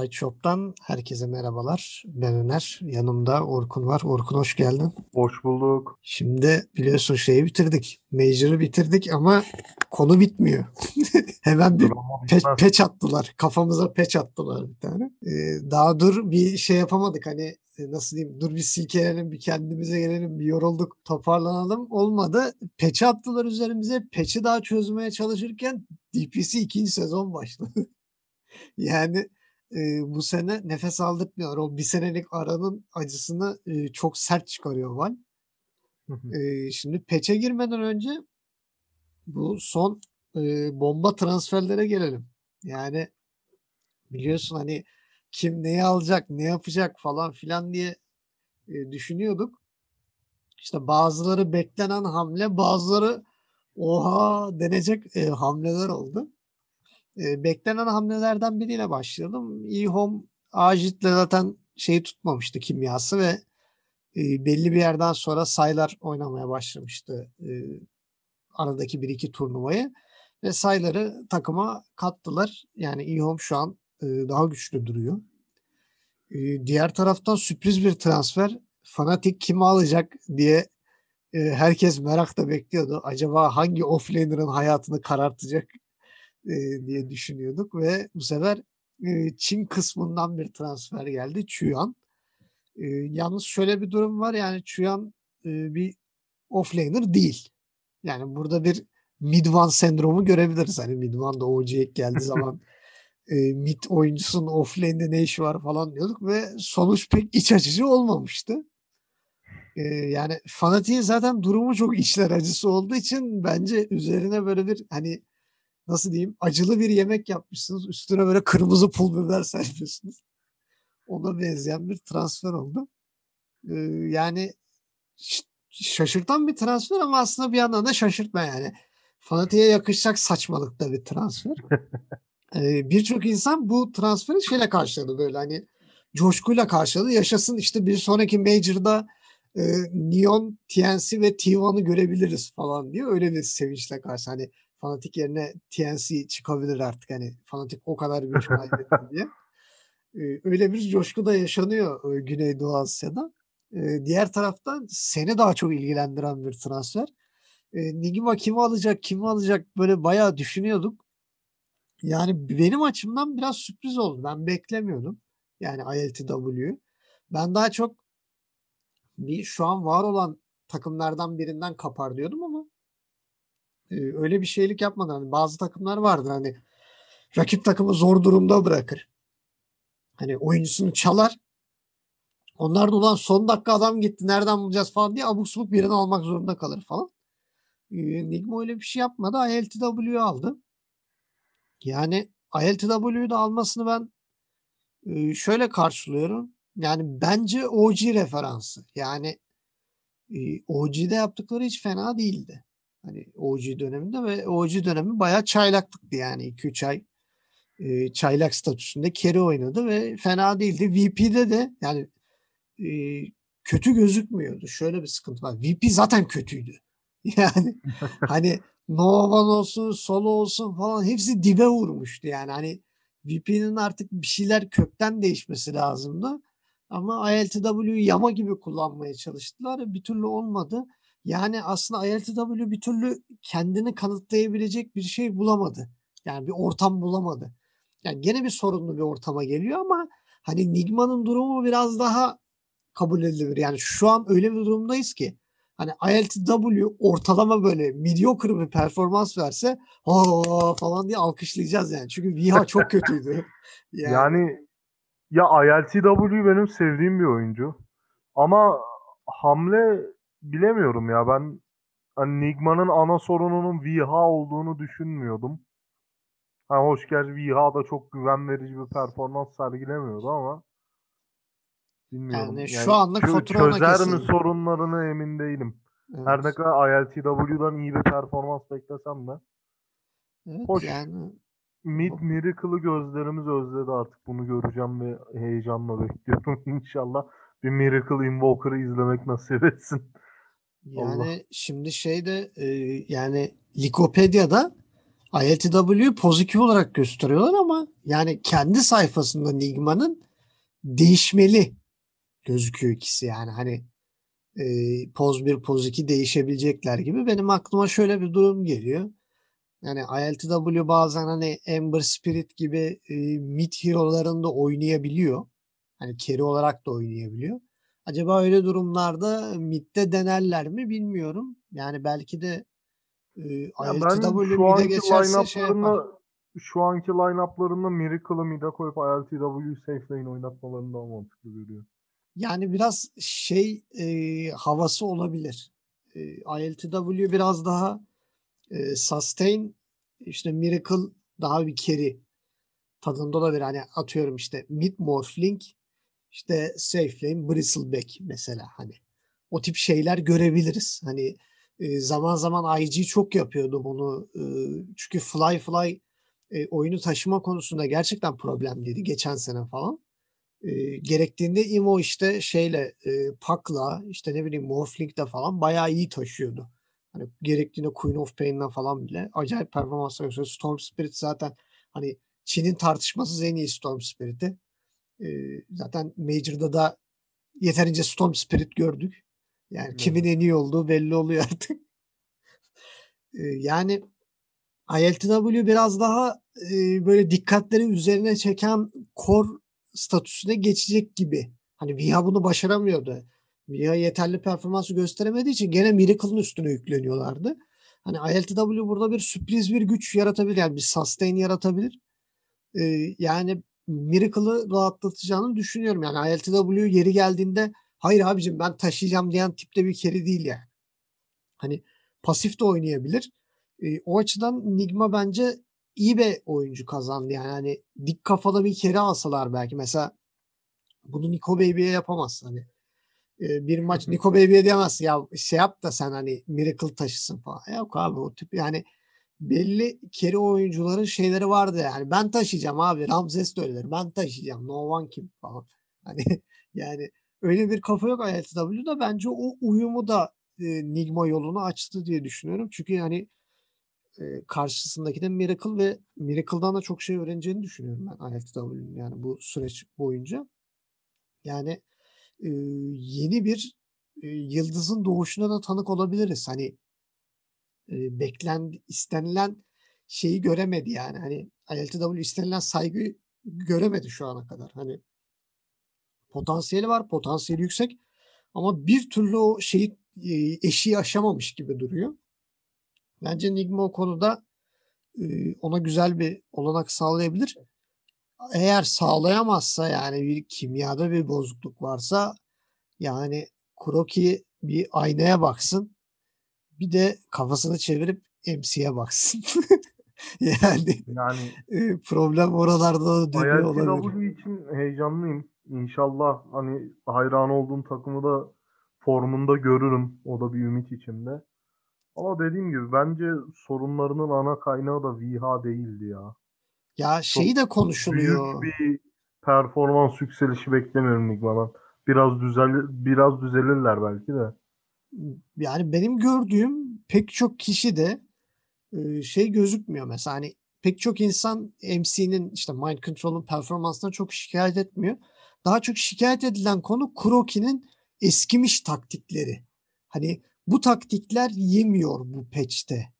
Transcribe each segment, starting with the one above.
Sideshop'tan herkese merhabalar. Ben Öner. Yanımda Orkun var. Orkun hoş geldin. Hoş bulduk. Şimdi biliyorsun şeyi bitirdik. Major'ı bitirdik ama konu bitmiyor. Hemen bir pe- peç attılar. Kafamıza peç attılar bir tane. Ee, daha dur bir şey yapamadık. Hani e, nasıl diyeyim dur bir silkelenelim bir kendimize gelelim bir yorulduk toparlanalım olmadı. Peçi attılar üzerimize. Peçi daha çözmeye çalışırken DPC ikinci sezon başladı. yani e, bu sene nefes aldırtmıyor. O bir senelik aranın acısını e, çok sert çıkarıyor Val. e, şimdi peçe girmeden önce bu son e, bomba transferlere gelelim. Yani biliyorsun hani kim neyi alacak, ne yapacak falan filan diye e, düşünüyorduk. İşte bazıları beklenen hamle, bazıları oha denecek e, hamleler oldu. E, beklenen hamlelerden biriyle başlayalım. E-Home Ajit'le zaten şeyi tutmamıştı kimyası ve e, belli bir yerden sonra saylar oynamaya başlamıştı e, aradaki bir iki turnuvayı ve sayları takıma kattılar. Yani E-Home şu an e, daha güçlü duruyor. E, diğer taraftan sürpriz bir transfer. Fanatik kimi alacak diye e, herkes merakla bekliyordu. Acaba hangi offlaner'ın hayatını karartacak e, diye düşünüyorduk ve bu sefer e, Çin kısmından bir transfer geldi. Chuyan. E, yalnız şöyle bir durum var yani Chuyan e, bir offlaner değil. Yani burada bir Midvan sendromu görebiliriz. Hani Midvan da OG'ye geldiği zaman e, mid oyuncusunun offlane'de ne işi var falan diyorduk ve sonuç pek iç açıcı olmamıştı. E, yani Fanatik'in zaten durumu çok içler acısı olduğu için bence üzerine böyle bir hani nasıl diyeyim acılı bir yemek yapmışsınız. Üstüne böyle kırmızı pul biber serpiyorsunuz. Ona benzeyen bir transfer oldu. Ee, yani şaşırtan bir transfer ama aslında bir yandan da şaşırtma yani. Fanatiğe yakışacak saçmalıkta bir transfer. ee, Birçok insan bu transferi şeyle karşıladı böyle hani coşkuyla karşıladı. Yaşasın işte bir sonraki Major'da e, Neon, TNC ve T1'ı görebiliriz falan diye öyle bir sevinçle karşı. Hani Fanatik yerine TNC çıkabilir artık hani Fanatik o kadar güç kaybetti diye. Ee, öyle bir coşku da yaşanıyor e, Güneydoğu Asya'da. Ee, diğer taraftan seni daha çok ilgilendiren bir transfer. Ee, Nigma kimi alacak, kimi alacak böyle bayağı düşünüyorduk. Yani benim açımdan biraz sürpriz oldu. Ben beklemiyordum. Yani ILTW'yu. Ben daha çok bir şu an var olan takımlardan birinden kapar diyordum ama öyle bir şeylik yapmadan hani bazı takımlar vardır hani rakip takımı zor durumda bırakır. Hani oyuncusunu çalar. Onlar da ulan son dakika adam gitti nereden bulacağız falan diye abuk subuk birini almak zorunda kalır falan. Nigma öyle bir şey yapmadı. ILTW'yu aldı. Yani ILTW'yu da almasını ben şöyle karşılıyorum. Yani bence OG referansı. Yani OG'de yaptıkları hiç fena değildi. Hani OG döneminde ve OG dönemi bayağı çaylaklıktı yani 2-3 ay e, çaylak statüsünde carry oynadı ve fena değildi. VP'de de yani e, kötü gözükmüyordu. Şöyle bir sıkıntı var. VP zaten kötüydü. Yani hani Novan olsun, Solo olsun falan hepsi dibe vurmuştu. Yani hani VP'nin artık bir şeyler kökten değişmesi lazımdı. Ama ILTW'yu yama gibi kullanmaya çalıştılar. Bir türlü olmadı. Yani aslında ILTW bir türlü kendini kanıtlayabilecek bir şey bulamadı. Yani bir ortam bulamadı. Yani gene bir sorunlu bir ortama geliyor ama hani Nigma'nın durumu biraz daha kabul edilebilir. Yani şu an öyle bir durumdayız ki hani ILTW ortalama böyle mediocre bir performans verse ha falan diye alkışlayacağız yani. Çünkü Viha çok kötüydü. yani, yani ya ILTW benim sevdiğim bir oyuncu. Ama hamle bilemiyorum ya ben hani Nigma'nın ana sorununun Viha olduğunu düşünmüyordum. Ha hoş gerçi Viha da çok güven verici bir performans sergilemiyordu ama bilmiyorum. Yani, yani şu anlık çö- fatura çözer mi sorunlarını emin değilim. Evet. Her ne kadar ILTW'dan iyi bir performans beklesem de. Evet, hoş. Yani Mid Miracle'ı gözlerimiz özledi artık. Bunu göreceğim ve heyecanla bekliyorum inşallah. Bir Miracle Invoker'ı izlemek nasip etsin. Yani Allah. şimdi şeyde e, yani Likopedia'da ILTW'yu pozitif olarak gösteriyorlar ama yani kendi sayfasında Nigma'nın değişmeli gözüküyor ikisi yani hani e, poz 1 poz 2 değişebilecekler gibi benim aklıma şöyle bir durum geliyor. Yani ILTW bazen hani Ember Spirit gibi e, mid hero'larında oynayabiliyor. Hani carry olarak da oynayabiliyor. Acaba öyle durumlarda midde denerler mi bilmiyorum. Yani belki de e, Ya ben ILTW geçerse şey yapar. şu anki line-up'larında Miracle'ı mid'e koyup ILTW'yu safe lane oynatmalarını daha mantıklı görüyorum. Yani biraz şey e, havası olabilir. E, ILTW biraz daha e, sustain işte Miracle daha bir carry tadında olabilir. Hani atıyorum işte mid morphling işte safe lane bristleback mesela hani o tip şeyler görebiliriz. Hani e, zaman zaman IG çok yapıyordu bunu. E, çünkü fly fly e, oyunu taşıma konusunda gerçekten problemliydi geçen sene falan. Gerektiğinde Imo işte şeyle Pak'la işte ne bileyim Morphling'de falan bayağı iyi taşıyordu. Hani gerektiğinde Queen of Pain'le falan bile acayip performanslar gösteriyor. Storm Spirit zaten hani Çin'in tartışmasız en iyi Storm Spirit'i. E, zaten Major'da da yeterince Storm Spirit gördük. Yani kimin en iyi olduğu belli oluyor artık. E, yani ILTW biraz daha e, böyle dikkatleri üzerine çeken core statüsüne geçecek gibi. Hani Viha bunu başaramıyordu. Viha yeterli performansı gösteremediği için gene Miracle'ın üstüne yükleniyorlardı. Hani ILTW burada bir sürpriz bir güç yaratabilir. Yani bir sustain yaratabilir. Ee, yani Miracle'ı rahatlatacağını düşünüyorum. Yani ILTW yeri geldiğinde hayır abicim ben taşıyacağım diyen tipte bir keri değil yani. Hani pasif de oynayabilir. Ee, o açıdan Nigma bence iyi bir oyuncu kazandı. Yani hani dik kafalı bir kere alsalar belki. Mesela bunu Nico Baby'ye yapamazsın. Hani e, bir maç Nico Baby'ye diyemezsin ya şey yap da sen hani Miracle taşısın falan. Yok abi o tip yani belli kere oyuncuların şeyleri vardı yani. Ben taşıyacağım abi. Ramses de öyledir. Ben taşıyacağım. No one kim falan. Hani yani öyle bir kafa yok ILTW'da. Bence o uyumu da e, Nigma yolunu açtı diye düşünüyorum. Çünkü yani e, karşısındaki de Miracle ve Miracle'dan da çok şey öğreneceğini düşünüyorum ben ILTW'nin yani bu süreç boyunca. Yani e, yeni bir e, yıldızın doğuşuna da tanık olabiliriz. Hani e, beklendi, istenilen şeyi göremedi yani. Hani ILTW istenilen saygı göremedi şu ana kadar. Hani potansiyeli var, potansiyeli yüksek ama bir türlü o şeyi e, eşiği aşamamış gibi duruyor. Bence Nigma o konuda e, ona güzel bir olanak sağlayabilir. Eğer sağlayamazsa yani bir kimyada bir bozukluk varsa yani Kuroki bir aynaya baksın. Bir de kafasını çevirip MC'ye baksın. yani, Yani e, problem oralarda da dönüyor olabilir. ILTW için heyecanlıyım. İnşallah hani hayran olduğum takımı da formunda görürüm. O da bir ümit içimde. Ama dediğim gibi bence sorunlarının ana kaynağı da Viha değildi ya. Ya şeyi de konuşuluyor. Büyük bir performans yükselişi beklemiyorum Nigma'dan. Biraz düzel biraz düzelirler belki de. Yani benim gördüğüm pek çok kişi de e, şey gözükmüyor mesela hani pek çok insan MC'nin işte Mind Control'un performansına çok şikayet etmiyor. Daha çok şikayet edilen konu Kuroki'nin eskimiş taktikleri. Hani bu taktikler yemiyor bu patch'te.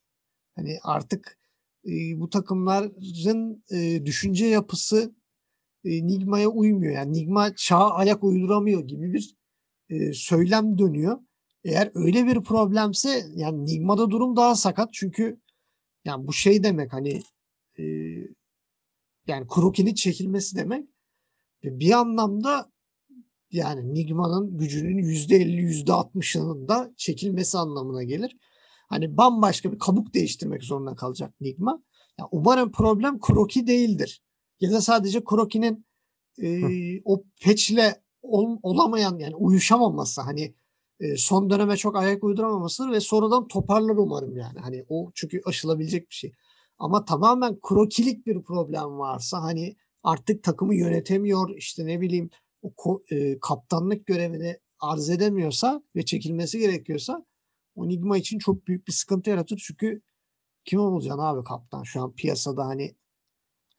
Hani artık e, bu takımların e, düşünce yapısı e, Nigma'ya uymuyor. Yani Nigma çağa ayak uyduramıyor gibi bir e, söylem dönüyor. Eğer öyle bir problemse yani Nigma'da durum daha sakat çünkü yani bu şey demek hani e, yani Kuroki'nin çekilmesi demek bir anlamda yani Nigma'nın gücünün %50 %60'ının da çekilmesi anlamına gelir. Hani bambaşka bir kabuk değiştirmek zorunda kalacak Nigma. Ya umarım problem Kuroki değildir. Ya da sadece Kuroki'nin e, o patch'le ol, olamayan yani uyuşamaması hani son döneme çok ayak uyduramamasıdır ve sonradan toparlar umarım yani. Hani o çünkü aşılabilecek bir şey. Ama tamamen Kuroki'lik bir problem varsa hani artık takımı yönetemiyor işte ne bileyim o e, kaptanlık görevini arz edemiyorsa ve çekilmesi gerekiyorsa o Nigma için çok büyük bir sıkıntı yaratır. Çünkü Kimi bulacaksın abi kaptan? Şu an piyasada hani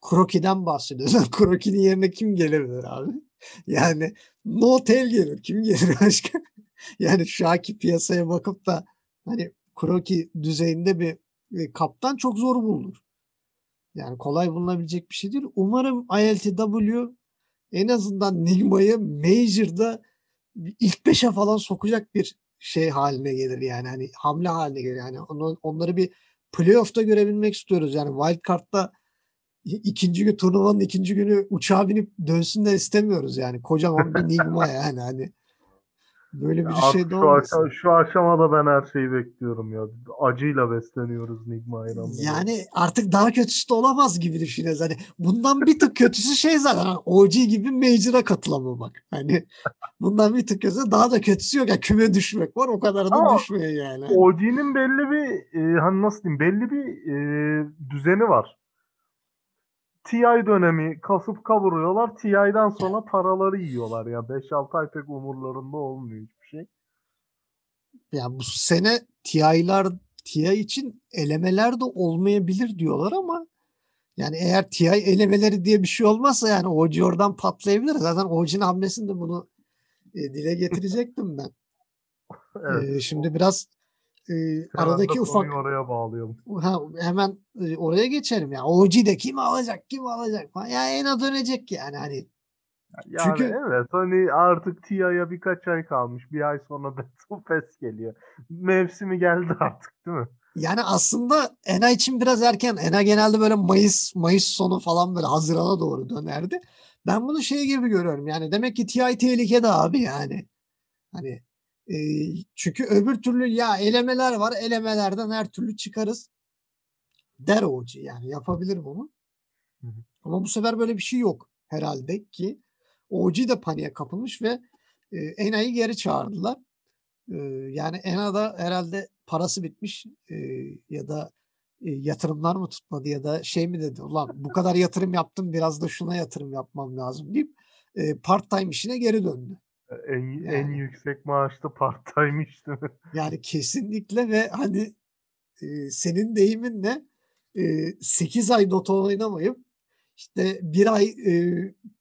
Kroki'den bahsediyoruz. Kroki'nin yerine kim gelebilir abi? Yani Notel gelir. Kim gelir başka? yani şu anki piyasaya bakıp da hani Kroki düzeyinde bir, bir kaptan çok zor bulunur. Yani kolay bulunabilecek bir şey değil. Umarım ILTW en azından Nigma'yı Major'da ilk 5'e falan sokacak bir şey haline gelir yani. Hani hamle haline gelir. Yani onu, onları bir playoff'ta görebilmek istiyoruz. Yani wild card'da ikinci gün turnuvanın ikinci günü uçağa binip dönsünler istemiyoruz yani. Kocaman bir Nigma yani hani Böyle bir şey de şu, aşama, şu aşamada ben her şeyi bekliyorum ya. Acıyla besleniyoruz Nigma hayranları. Yani artık daha kötüsü de olamaz gibi düşünüyoruz. Hani bundan bir tık kötüsü şey zaten hani OG gibi Major'a katılamamak. Hani bundan bir tık kötüsü daha da kötüsü yok. Yani küme düşmek var o kadar da Ama düşmüyor yani. OG'nin belli bir e, hani nasıl diyeyim belli bir e, düzeni var. TI dönemi kasıp kavuruyorlar. TI'den sonra paraları yiyorlar ya. 5-6 ay pek umurlarında olmuyor hiçbir şey. Ya bu sene TI'lar TI için elemeler de olmayabilir diyorlar ama yani eğer TI elemeleri diye bir şey olmazsa yani OG oradan patlayabilir. Zaten OG'nin hamlesinde bunu e, dile getirecektim ben. evet. E, şimdi biraz e, aradaki ufak oraya bağlayalım. Ha, hemen e, oraya geçelim ya. De kim alacak kim alacak falan. Ya Ena dönecek yani hani. Yani Çünkü evet hani artık TIA'ya birkaç ay kalmış. Bir ay sonra Battle Pass geliyor. Mevsimi geldi artık değil mi? Yani aslında Ena için biraz erken. Ena genelde böyle Mayıs Mayıs sonu falan böyle Haziran'a doğru dönerdi. Ben bunu şey gibi görüyorum. Yani demek ki TI tehlikede abi yani. Hani e, çünkü öbür türlü ya elemeler var. Elemelerden her türlü çıkarız. Der OG yani yapabilir bunu. Hı hı. Ama bu sefer böyle bir şey yok herhalde ki OG de paniğe kapılmış ve e, Ena'yı geri çağırdılar. E, yani Ena'da herhalde parası bitmiş e, ya da e, yatırımlar mı tutmadı ya da şey mi dedi ulan bu kadar yatırım yaptım biraz da şuna yatırım yapmam lazım deyip e, part time işine geri döndü. En, yani, en yüksek maaşlı part time işte. Yani kesinlikle ve hani e, senin deyiminle e, 8 ay Dota oynamayıp işte bir ay e,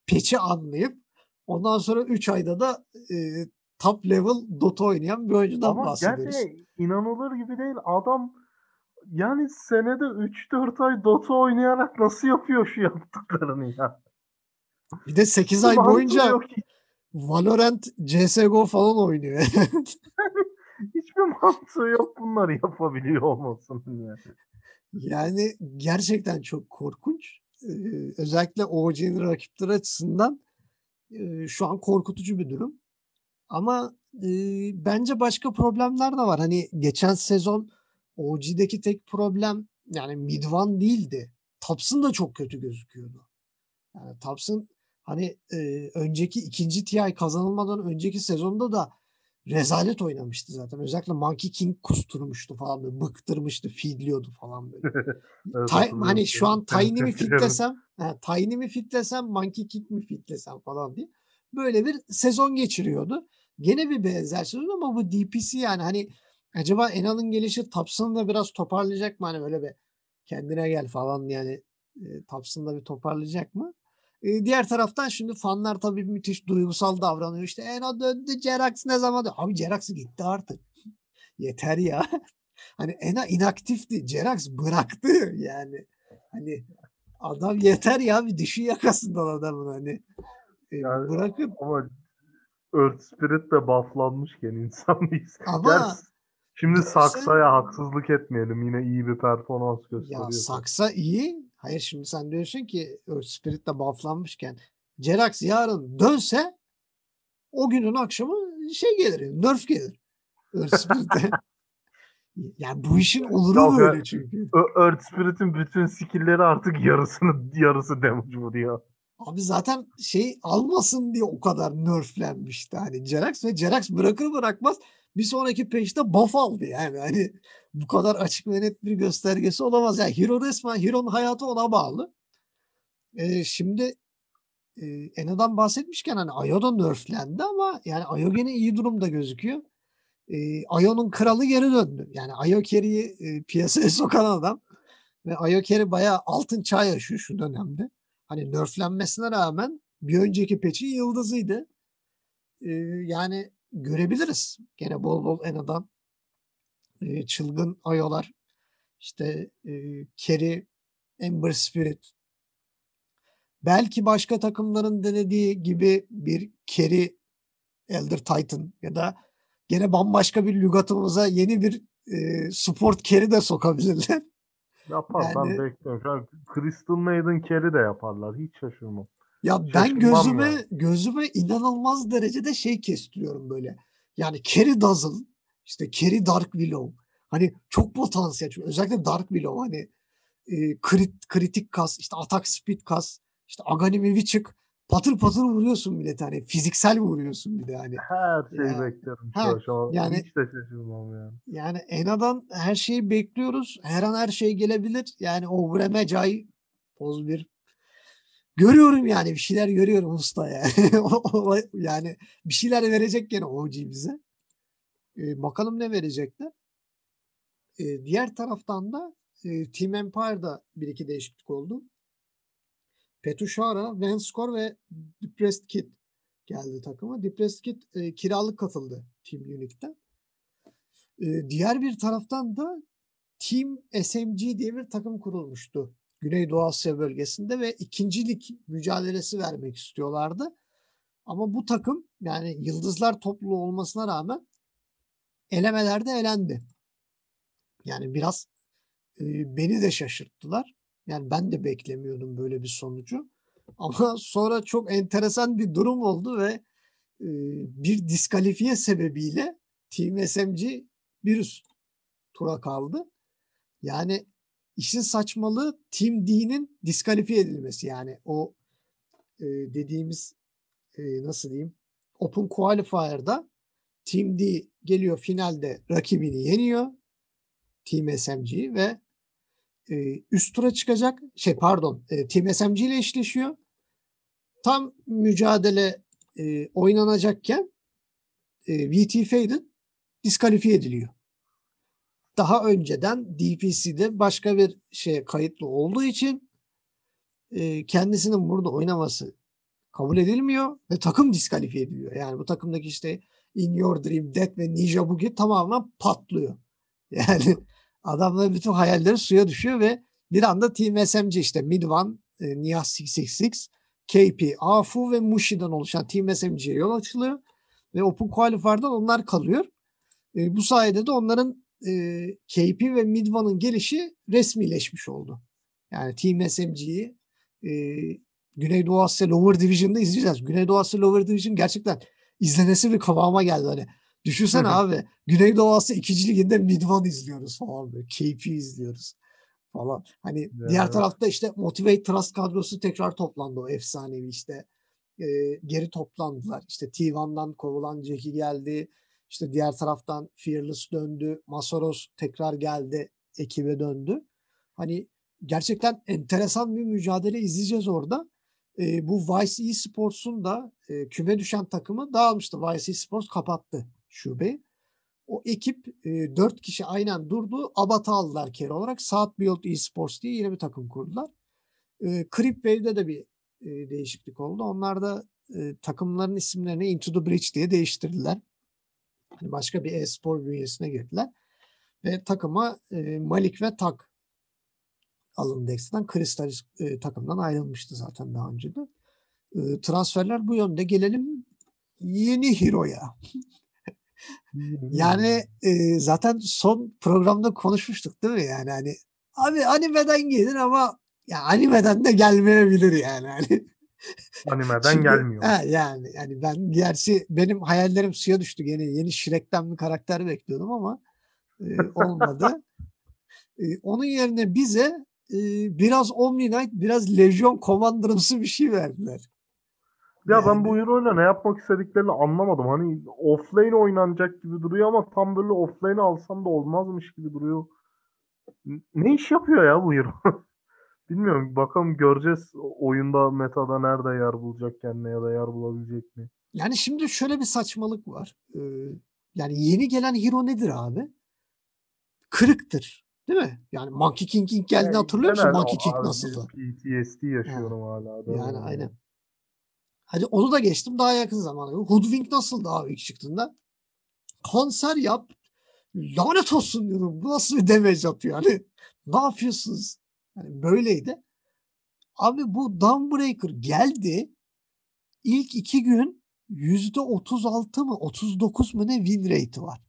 peçi anlayıp ondan sonra 3 ayda da e, top level Dota oynayan bir oyuncudan Ama bahsediyoruz. Ama gerçekten inanılır gibi değil. Adam yani senede 3-4 ay Dota oynayarak nasıl yapıyor şu yaptıklarını ya? Bir de 8 ay boyunca Valorant, CSGO falan oynuyor. Hiçbir mantığı yok bunları yapabiliyor olmasın. Yani. yani gerçekten çok korkunç. Ee, özellikle OG'nin rakipleri açısından e, şu an korkutucu bir durum. Ama e, bence başka problemler de var. Hani geçen sezon OG'deki tek problem yani Midvan değildi. Taps'ın da çok kötü gözüküyordu. Yani Taps'ın hani e, önceki ikinci TI kazanılmadan önceki sezonda da rezalet oynamıştı zaten. Özellikle Monkey King kusturmuştu falan böyle bıktırmıştı, feedliyordu falan böyle. evet, Ta- hani şu an Tiny mi fitlesem, he, Tiny mi fitlesem, Monkey King mi fitlesem falan diye. Böyle bir sezon geçiriyordu. Gene bir benzer sezon ama bu DPC yani hani acaba Enal'ın gelişi Taps'ını da biraz toparlayacak mı? Hani böyle bir kendine gel falan yani e, Taps'ını da bir toparlayacak mı? E, diğer taraftan şimdi fanlar tabii müthiş duygusal davranıyor. İşte Eno döndü Jerax ne zaman döndü? Abi Jerax gitti artık. Yeter ya. hani Ena inaktifti. Jerax bıraktı yani. Hani adam yeter ya bir düşü yakasından adamın hani. E, yani, bırakın. Ama Earth Spirit de bufflanmışken insan değiliz. Ama Gerçi Şimdi Saksa'ya haksızlık etmeyelim. Yine iyi bir performans gösteriyor. Ya Saksa iyi Hayır şimdi sen diyorsun ki Earth Spirit'le bufflanmışken Jerax yarın dönse o günün akşamı şey gelir, nerf gelir. Earth Spirit'e. yani bu işin oluru böyle çünkü. Earth Spirit'in bütün skill'leri artık yarısını yarısı damage vuruyor. Abi zaten şey almasın diye o kadar nerflenmişti hani Jerax ve Jerax bırakır bırakmaz bir sonraki peşte buff aldı yani. Hani bu kadar açık ve net bir göstergesi olamaz. Yani Hero resmen Hero'nun hayatı ona bağlı. Ee, şimdi e, Ena'dan bahsetmişken hani Ayo da nerflendi ama yani Ayo gene iyi durumda gözüküyor. E, Ayo'nun kralı geri döndü. Yani Ayo Carry'i e, piyasaya sokan adam. Ve Ayokeri bayağı altın çağ yaşıyor şu dönemde. Hani nerflenmesine rağmen bir önceki peçin yıldızıydı. Ee, yani görebiliriz. Gene bol bol Ena'dan e, çılgın Ayolar işte e, Kerry, Ember Spirit belki başka takımların denediği gibi bir Kerry Elder Titan ya da gene bambaşka bir lügatımıza yeni bir e, sport carry de sokabilirler. Yapar yani, ben bekliyorum. Şu an Crystal Maiden carry de yaparlar. Hiç şaşırmam. Ya ben gözüme yani. gözüme inanılmaz derecede şey kestiriyorum böyle. Yani Carry Dazzle, işte Carry Dark Willow. Hani çok potansiyel. Çünkü özellikle Dark Willow hani e, krit, kritik kas, işte atak speed kas, işte Aghanim Witchik patır patır vuruyorsun de hani fiziksel vuruyorsun bir de hani. Her şeyi yani, bekliyorum ha. Yani, Hiç de şaşırmam yani. Yani Ena'dan her şeyi bekliyoruz. Her an her şey gelebilir. Yani o Vremecai poz bir görüyorum yani bir şeyler görüyorum usta yani. yani bir şeyler verecek gene OG bize. Ee, bakalım ne verecekler. Ee, diğer taraftan da e, Team Empire'da bir iki değişiklik oldu. Petushara, Venskor ve Depressed Kid geldi takıma. Depressed Kid e, kiralık katıldı Team Unique'den. E, diğer bir taraftan da Team SMG diye bir takım kurulmuştu. Güneydoğu Asya bölgesinde ve ikincilik mücadelesi vermek istiyorlardı. Ama bu takım yani yıldızlar topluluğu olmasına rağmen elemelerde elendi. Yani biraz e, beni de şaşırttılar. Yani ben de beklemiyordum böyle bir sonucu. Ama sonra çok enteresan bir durum oldu ve e, bir diskalifiye sebebiyle Team SMG bir tura kaldı. Yani işin saçmalığı Team D'nin diskalifiye edilmesi. Yani o e, dediğimiz e, nasıl diyeyim Open Qualifier'da Team D geliyor finalde rakibini yeniyor. Team SMG ve e, üst tura çıkacak. Şey pardon e, Team ile eşleşiyor. Tam mücadele e, oynanacakken e, VT Faden diskalifiye ediliyor. Daha önceden DPC'de başka bir şey kayıtlı olduğu için e, kendisinin burada oynaması kabul edilmiyor ve takım diskalifiye ediliyor. Yani bu takımdaki işte In Your Dream, Death ve Ninja Bugi tamamen patlıyor. Yani Adamların bütün hayalleri suya düşüyor ve bir anda Team SMG işte Midvan, e, Niyaz 666, KP, Afu ve Mushi'den oluşan Team SMG'ye yol açılıyor. Ve Open Qualifier'dan onlar kalıyor. E, bu sayede de onların e, KP ve Midvan'ın gelişi resmileşmiş oldu. Yani Team SMG'yi e, Güneydoğu Asya Lower Division'da izleyeceğiz. Güneydoğu Asya Lower Division gerçekten izlenesi bir kıvama geldi. Hani Düşünsene abi Güneydoğu Asya 2. liginde Midvan izliyoruz falan böyle. KP izliyoruz falan. Hani ya. diğer tarafta işte Motivate Trust kadrosu tekrar toplandı o efsanevi işte. E, geri toplandılar. İşte T1'dan kovulan Jackie geldi. İşte diğer taraftan Fearless döndü. Masaros tekrar geldi. Ekibe döndü. Hani gerçekten enteresan bir mücadele izleyeceğiz orada. E, bu Vice Esports'un da e, küme düşen takımı dağılmıştı. Vice Esports kapattı şube. O ekip e, 4 kişi aynen durdu. Abat'ı aldılar kere olarak. South Build Esports diye yine bir takım kurdular. E, Cripwave'de de bir e, değişiklik oldu. Onlar da e, takımların isimlerini Into the Bridge diye değiştirdiler. Hani başka bir e-spor bünyesine girdiler. Ve takıma e, Malik ve Tak alındı ekstradan. Crystal e, takımdan ayrılmıştı zaten daha önce de. E, transferler bu yönde. Gelelim yeni Hero'ya. Yani e, zaten son programda konuşmuştuk değil mi yani hani abi animeden gelir ama ya animeden de gelmeyebilir yani hani. Animeden Şimdi, gelmiyor. He, yani yani ben gerçi benim hayallerim suya düştü gene yeni Shrek'ten bir karakter bekliyordum ama e, olmadı. e, onun yerine bize e, biraz Omni Knight, biraz Legion Commander'ımsı bir şey verdiler. Ya yani... ben bu Euro'yla ne yapmak istediklerini anlamadım. Hani offlane oynanacak gibi duruyor ama tam böyle offlane alsam da olmazmış gibi duruyor. Ne iş yapıyor ya bu Euro? Bilmiyorum. Bakalım göreceğiz oyunda metada nerede yer bulacak kendine ya da yer bulabilecek mi? Yani şimdi şöyle bir saçmalık var. Ee, yani yeni gelen hero nedir abi? Kırıktır. Değil mi? Yani Monkey King ilk geldiğini Yani hatırlıyor musun? Monkey King nasıldı? PTSD yaşıyorum hala. da Yani aynen. Hadi onu da geçtim daha yakın zamanda. Hoodwink nasıldı abi ilk çıktığında? Konser yap. Lanet olsun diyorum. Bu nasıl bir damage atıyor? Hani ne yapıyorsunuz? Hani böyleydi. Abi bu Dawnbreaker geldi. İlk iki gün yüzde 36 mı 39 mu ne win rate'i var.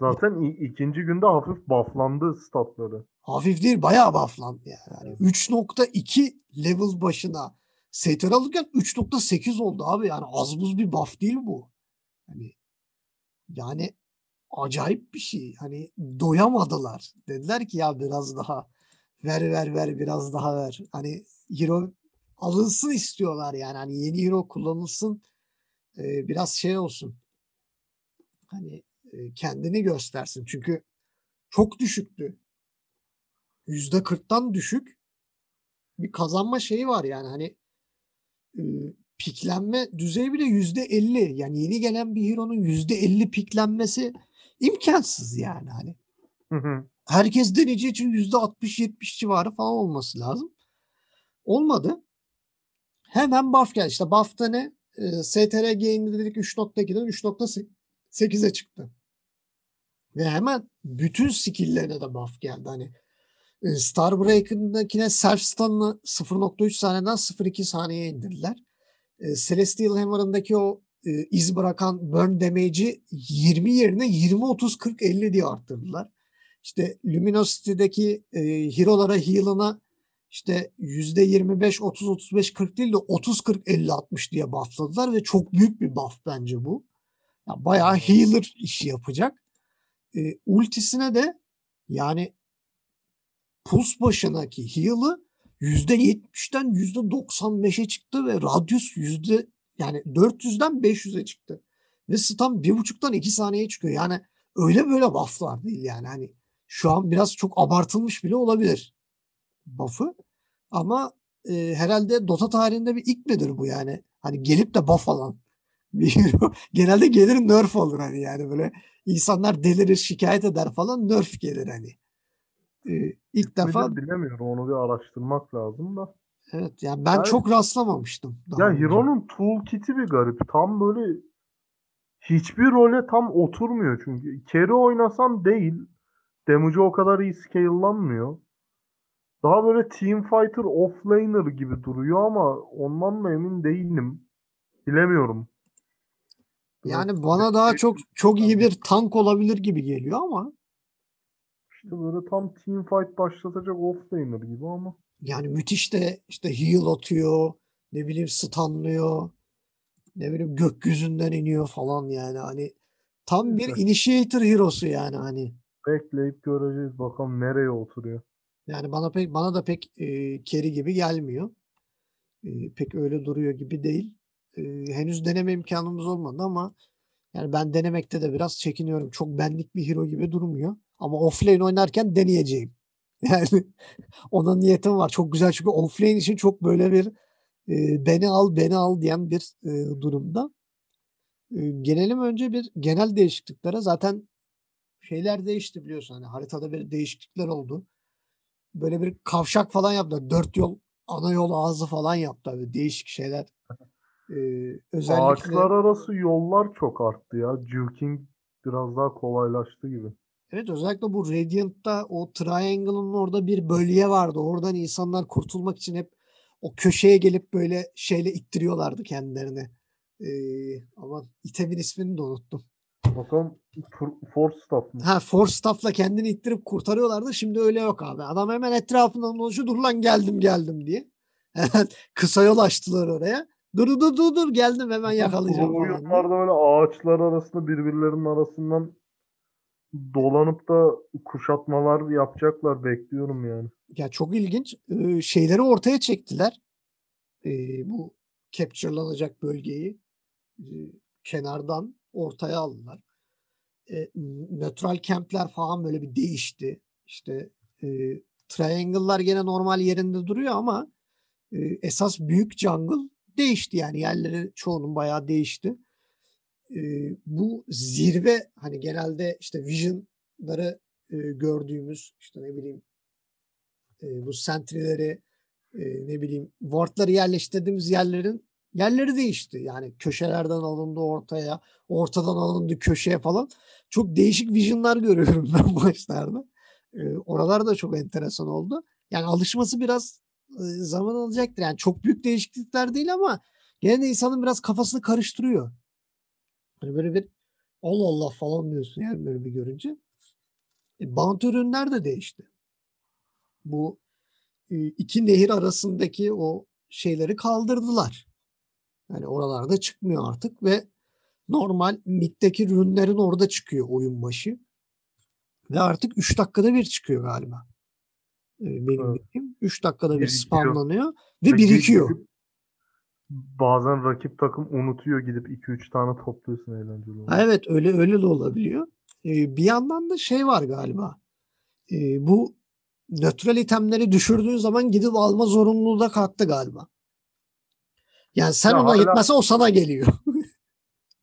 Zaten ikinci günde hafif bufflandı statları. Hafif değil bayağı bufflandı yani. yani 3.2 level başına STR alırken 3.8 oldu abi. Yani az buz bir buff değil bu. Hani yani acayip bir şey. Hani doyamadılar. Dediler ki ya biraz daha ver ver ver biraz daha ver. Hani hero alınsın istiyorlar yani. Hani yeni hero kullanılsın. Ee, biraz şey olsun. Hani e, kendini göstersin. Çünkü çok düşüktü. Yüzde 40'tan düşük bir kazanma şeyi var yani hani e, piklenme düzeyi bile yüzde 50 yani yeni gelen bir hero'nun yüzde 50 piklenmesi imkansız yani hani Hı hı. herkes deneyeceği için yüzde 60-70 civarı falan olması lazım. Olmadı. Hemen buff geldi. İşte buff'ta ne? E, STRG indirdik 3.2'den 3.8'e çıktı. Ve hemen bütün skill'lerine de buff geldi. Hani e, Starbreaker'dakine self stun'ı 0.3 saniyeden 0.2 saniyeye indirdiler. E, Celestial Hammer'ındaki o e, iz bırakan burn damage'i 20 yerine 20 30 40 50 diye arttırdılar. İşte Luminosity'deki e, hero'lara heal'ına işte %25 30 35 40 değil de 30 40 50 60 diye buffladılar ve çok büyük bir buff bence bu. Ya bayağı healer işi yapacak. E, ultisine de yani puls başındaki heal'ı %70'den %95'e çıktı ve radius yüzde yani 400'den 500'e çıktı. Ve stun 1.5'tan 2 saniyeye çıkıyor. Yani öyle böyle bufflar değil yani. Hani şu an biraz çok abartılmış bile olabilir buff'ı. Ama e, herhalde Dota tarihinde bir ilk midir bu yani? Hani gelip de buff alan. Genelde gelir nerf olur hani yani böyle insanlar delirir şikayet eder falan nerf gelir hani. Ee, ilk defa Midir bilemiyorum. Onu bir araştırmak lazım da. evet yani ben Yani- çok rastlamamıştım. daha Ya önce. Hero'nun toolkit'i bir garip. Tam böyle hiçbir role tam oturmuyor çünkü. Carry oynasan değil. Damage'ı o kadar iyi scale'lanmıyor. Daha böyle team fighter offlaner gibi duruyor ama ondan da emin değilim. Bilemiyorum. Yani bana daha çok çok iyi bir tank olabilir gibi geliyor ama işte böyle tam team fight başlatacak offlaner gibi ama. yani müthiş de işte heal atıyor, ne bileyim stunlıyor, ne bileyim gökyüzünden iniyor falan yani hani tam bir Evet. initiator hero'su yani hani. Bekleyip göreceğiz bakalım nereye oturuyor. Yani bana pek bana da pek e, carry gibi gelmiyor. E, pek öyle duruyor gibi değil. E, henüz deneme imkanımız olmadı ama yani ben denemekte de biraz çekiniyorum. Çok benlik bir hero gibi durmuyor. Ama offlane oynarken deneyeceğim. Yani ona niyetim var. Çok güzel çünkü offlane için çok böyle bir e, beni al beni al diyen bir e, durumda. E, gelelim önce bir genel değişikliklere. Zaten şeyler değişti biliyorsun. Hani haritada bir değişiklikler oldu. Böyle bir kavşak falan yaptılar. Dört yol ana yol ağzı falan yaptı abi. Değişik şeyler. E, özellikle Ağaçlar arası yollar çok arttı ya. Juking biraz daha kolaylaştı gibi. Evet özellikle bu Radiant'ta o Triangle'ın orada bir bölge vardı. Oradan insanlar kurtulmak için hep o köşeye gelip böyle şeyle ittiriyorlardı kendilerini. Ee, aman itemin ismini de unuttum. Bakalım Force Staff mı? Ha Force Staff'la kendini ittirip kurtarıyorlardı. Şimdi öyle yok abi. Adam hemen etrafından dolaşıyor. Dur lan geldim geldim diye. Kısa yol açtılar oraya. Dur dur dur dur geldim hemen yakalayacağım Bu oyunlarda böyle ağaçlar arasında birbirlerinin arasından dolanıp da kuşatmalar yapacaklar bekliyorum yani. Ya çok ilginç. Ee, şeyleri ortaya çektiler. Ee, bu capture'lanacak bölgeyi e, kenardan ortaya aldılar. E, nötral camp'ler falan böyle bir değişti. İşte e, triangle'lar gene normal yerinde duruyor ama esas büyük jungle değişti yani yerleri çoğunun bayağı değişti. E, bu zirve hani genelde işte vision'ları e, gördüğümüz işte ne bileyim e, bu sentrileri e, ne bileyim wardları yerleştirdiğimiz yerlerin yerleri değişti. Yani köşelerden alındı ortaya, ortadan alındı köşeye falan. Çok değişik visionlar görüyorum ben maçlarda. E, oralar da çok enteresan oldu. Yani alışması biraz e, zaman alacaktır. Yani çok büyük değişiklikler değil ama gene de insanın biraz kafasını karıştırıyor. Hani böyle bir Allah Allah falan diyorsun yani böyle bir görünce. E, bant ürünler de değişti. Bu e, iki nehir arasındaki o şeyleri kaldırdılar. Yani oralarda çıkmıyor artık ve normal middeki rünlerin orada çıkıyor oyun başı. Ve artık 3 dakikada bir çıkıyor galiba. E, benim evet. bildiğim. 3 dakikada bir birikiyor. spamlanıyor ve birikiyor. Bazen rakip takım unutuyor gidip 2-3 tane topluyorsun eğlenceli oluyor. Evet öyle öyle de olabiliyor. Ee, bir yandan da şey var galiba. Ee, bu nötral itemleri düşürdüğün zaman gidip alma zorunluluğu da kalktı galiba. Yani sen ya ona hala... gitmese o sana geliyor.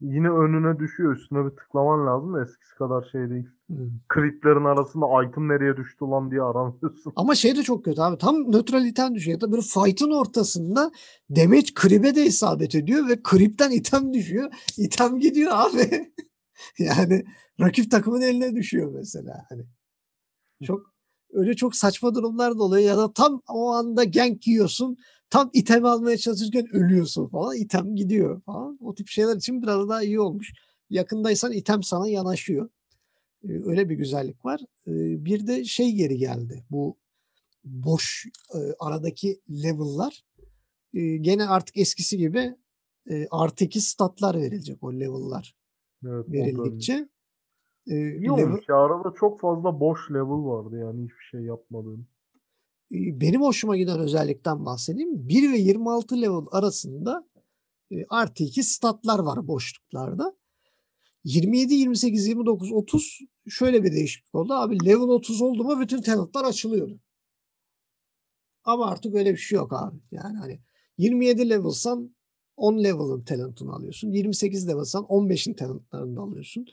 yine önüne düşüyor. Üstüne bir tıklaman lazım da eskisi kadar şey değil. Hmm. Arasında item nereye düştü lan diye aramıyorsun. Ama şey de çok kötü abi. Tam nötraliten düşüyor. Ya da böyle fight'ın ortasında damage kribe de isabet ediyor ve kripten item düşüyor. İtem gidiyor abi. yani rakip takımın eline düşüyor mesela. Hani çok öyle çok saçma durumlar da oluyor ya da tam o anda gank yiyorsun tam item almaya çalışırken ölüyorsun falan item gidiyor falan. O tip şeyler için biraz daha iyi olmuş. Yakındaysan item sana yanaşıyor. Öyle bir güzellik var. Bir de şey geri geldi. Bu boş aradaki level'lar. Gene artık eskisi gibi artı iki statlar verilecek o level'lar evet, verildikçe. Ee, İyi olmuş ya. Arada çok fazla boş level vardı yani hiçbir şey yapmadığım. Benim hoşuma giden özellikten bahsedeyim. 1 ve 26 level arasında artı 2 statlar var boşluklarda. 27, 28, 29, 30 şöyle bir değişiklik oldu. Abi level 30 oldu mu bütün talentlar açılıyordu. Ama artık öyle bir şey yok abi. Yani hani 27 levelsan 10 level'ın talent'ını alıyorsun. 28 levelsan 15'in talent'larını alıyorsun.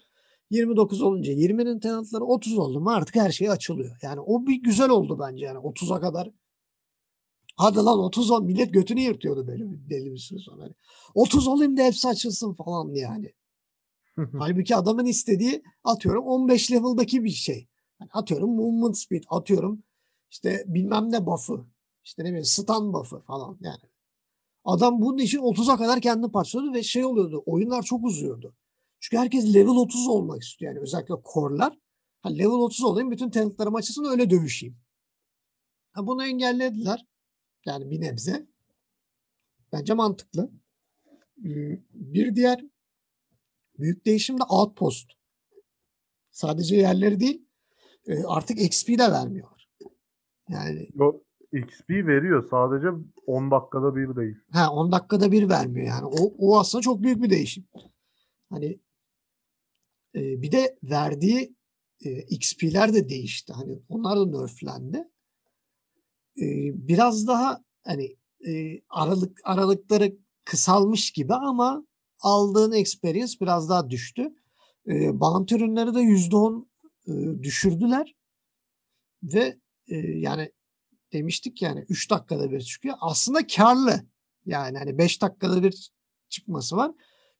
29 olunca 20'nin tenantları 30 oldu mu artık her şey açılıyor. Yani o bir güzel oldu bence yani 30'a kadar. Hadi lan 30 ol millet götünü yırtıyordu bir belli bir süre sonra. Hani 30 olayım da hepsi açılsın falan yani. Halbuki adamın istediği atıyorum 15 level'daki bir şey. Yani atıyorum movement speed atıyorum işte bilmem ne buff'ı işte ne bileyim stun buff'ı falan yani. Adam bunun için 30'a kadar kendini parçalıyordu ve şey oluyordu oyunlar çok uzuyordu. Çünkü herkes level 30 olmak istiyor. Yani özellikle core'lar. Ha, level 30 olayım bütün talentlarım açılsın öyle dövüşeyim. Ha, bunu engellediler. Yani bir nebze. Bence mantıklı. Bir diğer büyük değişim de outpost. Sadece yerleri değil e, artık XP de vermiyorlar. Yani Yok, XP veriyor sadece 10 dakikada bir değil. Ha 10 dakikada bir vermiyor yani. O, o aslında çok büyük bir değişim. Hani e, bir de verdiği e, XP'ler de değişti. Hani onlar da nerflendi. E, biraz daha hani e, aralık aralıkları kısalmış gibi ama aldığın experience biraz daha düştü. E, bant ürünleri de %10 e, düşürdüler. Ve e, yani demiştik yani 3 dakikada bir çıkıyor. Aslında karlı. Yani hani 5 dakikada bir çıkması var.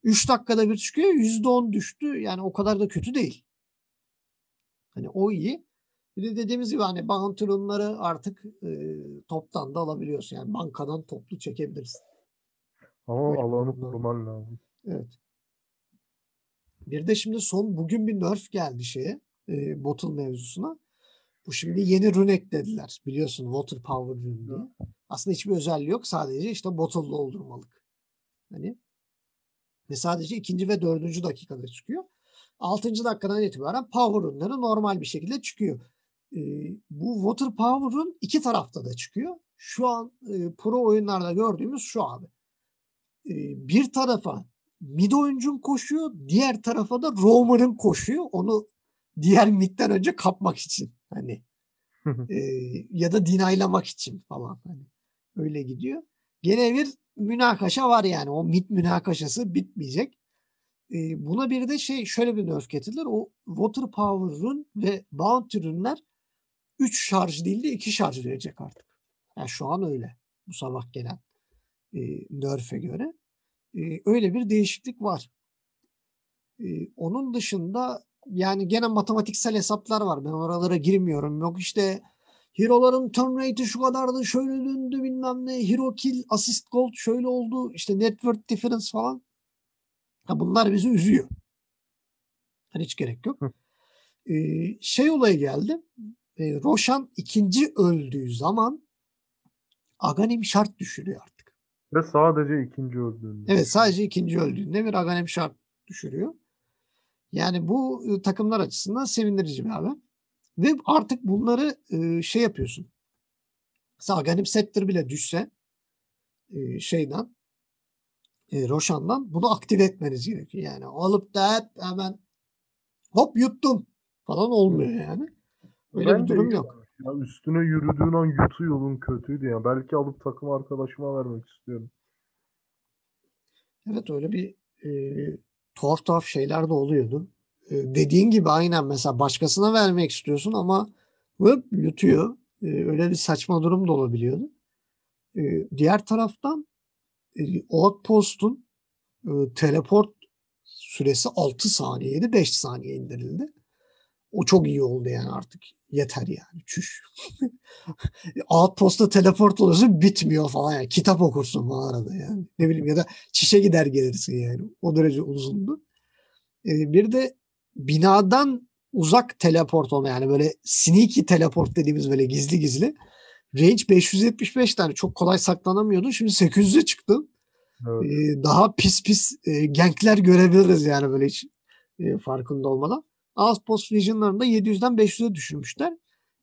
3 dakikada bir çıkıyor. %10 düştü. Yani o kadar da kötü değil. Hani o iyi. Bir de dediğimiz gibi hani bank artık e, toptan da alabiliyorsun. Yani bankadan toplu çekebilirsin. Ama Öyle alanı koruman lazım. Evet. Bir de şimdi son bugün bir nerf geldi şeye. E, bottle mevzusuna. Bu şimdi yeni rune eklediler. Biliyorsun water power rune diye. Aslında hiçbir özelliği yok. Sadece işte bottle doldurmalık. Hani ve sadece ikinci ve dördüncü dakikada çıkıyor. Altıncı dakikadan itibaren power runları normal bir şekilde çıkıyor. E, bu water power'un iki tarafta da çıkıyor. Şu an e, pro oyunlarda gördüğümüz şu abi. E, bir tarafa mid oyuncun koşuyor, diğer tarafa da roamer'ın koşuyor. Onu diğer midden önce kapmak için. Hani e, ya da dinaylamak için falan. Hani öyle gidiyor. Gene bir münakaşa var yani. O mit münakaşası bitmeyecek. E, buna bir de şey şöyle bir nerf getirdiler. O Water Power Rune ve Bounty Rune'ler 3 şarj değil de 2 şarj verecek artık. Yani şu an öyle. Bu sabah gelen e, nerf'e göre. E, öyle bir değişiklik var. E, onun dışında yani gene matematiksel hesaplar var. Ben oralara girmiyorum. Yok işte Hero'ların turn rate'i şu kadardı, şöyle döndü bilmem ne. Hero kill, assist gold şöyle oldu. işte network difference falan. Ha bunlar bizi üzüyor. Hani hiç gerek yok. Ee, şey olayı geldi. Ee, Roshan ikinci öldüğü zaman Aghanim şart düşürüyor artık. Ve sadece ikinci öldüğünde. Evet sadece ikinci öldüğünde bir Aghanim şart düşürüyor. Yani bu e, takımlar açısından sevindirici bir haber. Ve artık bunları e, şey yapıyorsun. Mesela Aghanim Scepter bile düşse e, şeyden e, Roshan'dan bunu aktive etmeniz gerekiyor. Yani alıp da hep hemen hop yuttum falan olmuyor yani. Öyle Ben bir durum yok. Ya üstüne yürüdüğün an yutu yolun kötüydü ya. Belki alıp takım arkadaşıma vermek istiyorum. Evet öyle bir e, tuhaf tuhaf şeyler de oluyordu. E, dediğin gibi aynen mesela başkasına vermek istiyorsun ama hop yutuyor. E, öyle bir saçma durum da olabiliyordu. E, diğer taraftan e, Outpost'un e, teleport süresi 6 saniyeydi 5 saniye indirildi. O çok iyi oldu yani artık. Yeter yani. Çüş. Outpost'ta teleport oluyorsun bitmiyor falan yani. Kitap okursun falan arada yani. Ne bileyim ya da çişe gider gelirsin yani. O derece uzundu. Ee, bir de binadan uzak teleport olma yani böyle sneaky teleport dediğimiz böyle gizli gizli. Range 575 tane çok kolay saklanamıyordu. Şimdi 800'e çıktı. Evet. Ee, daha pis pis e, gankler görebiliriz yani böyle hiç e, farkında olmadan. Outpost Legion'larını da 700'den 500'e düşürmüşler.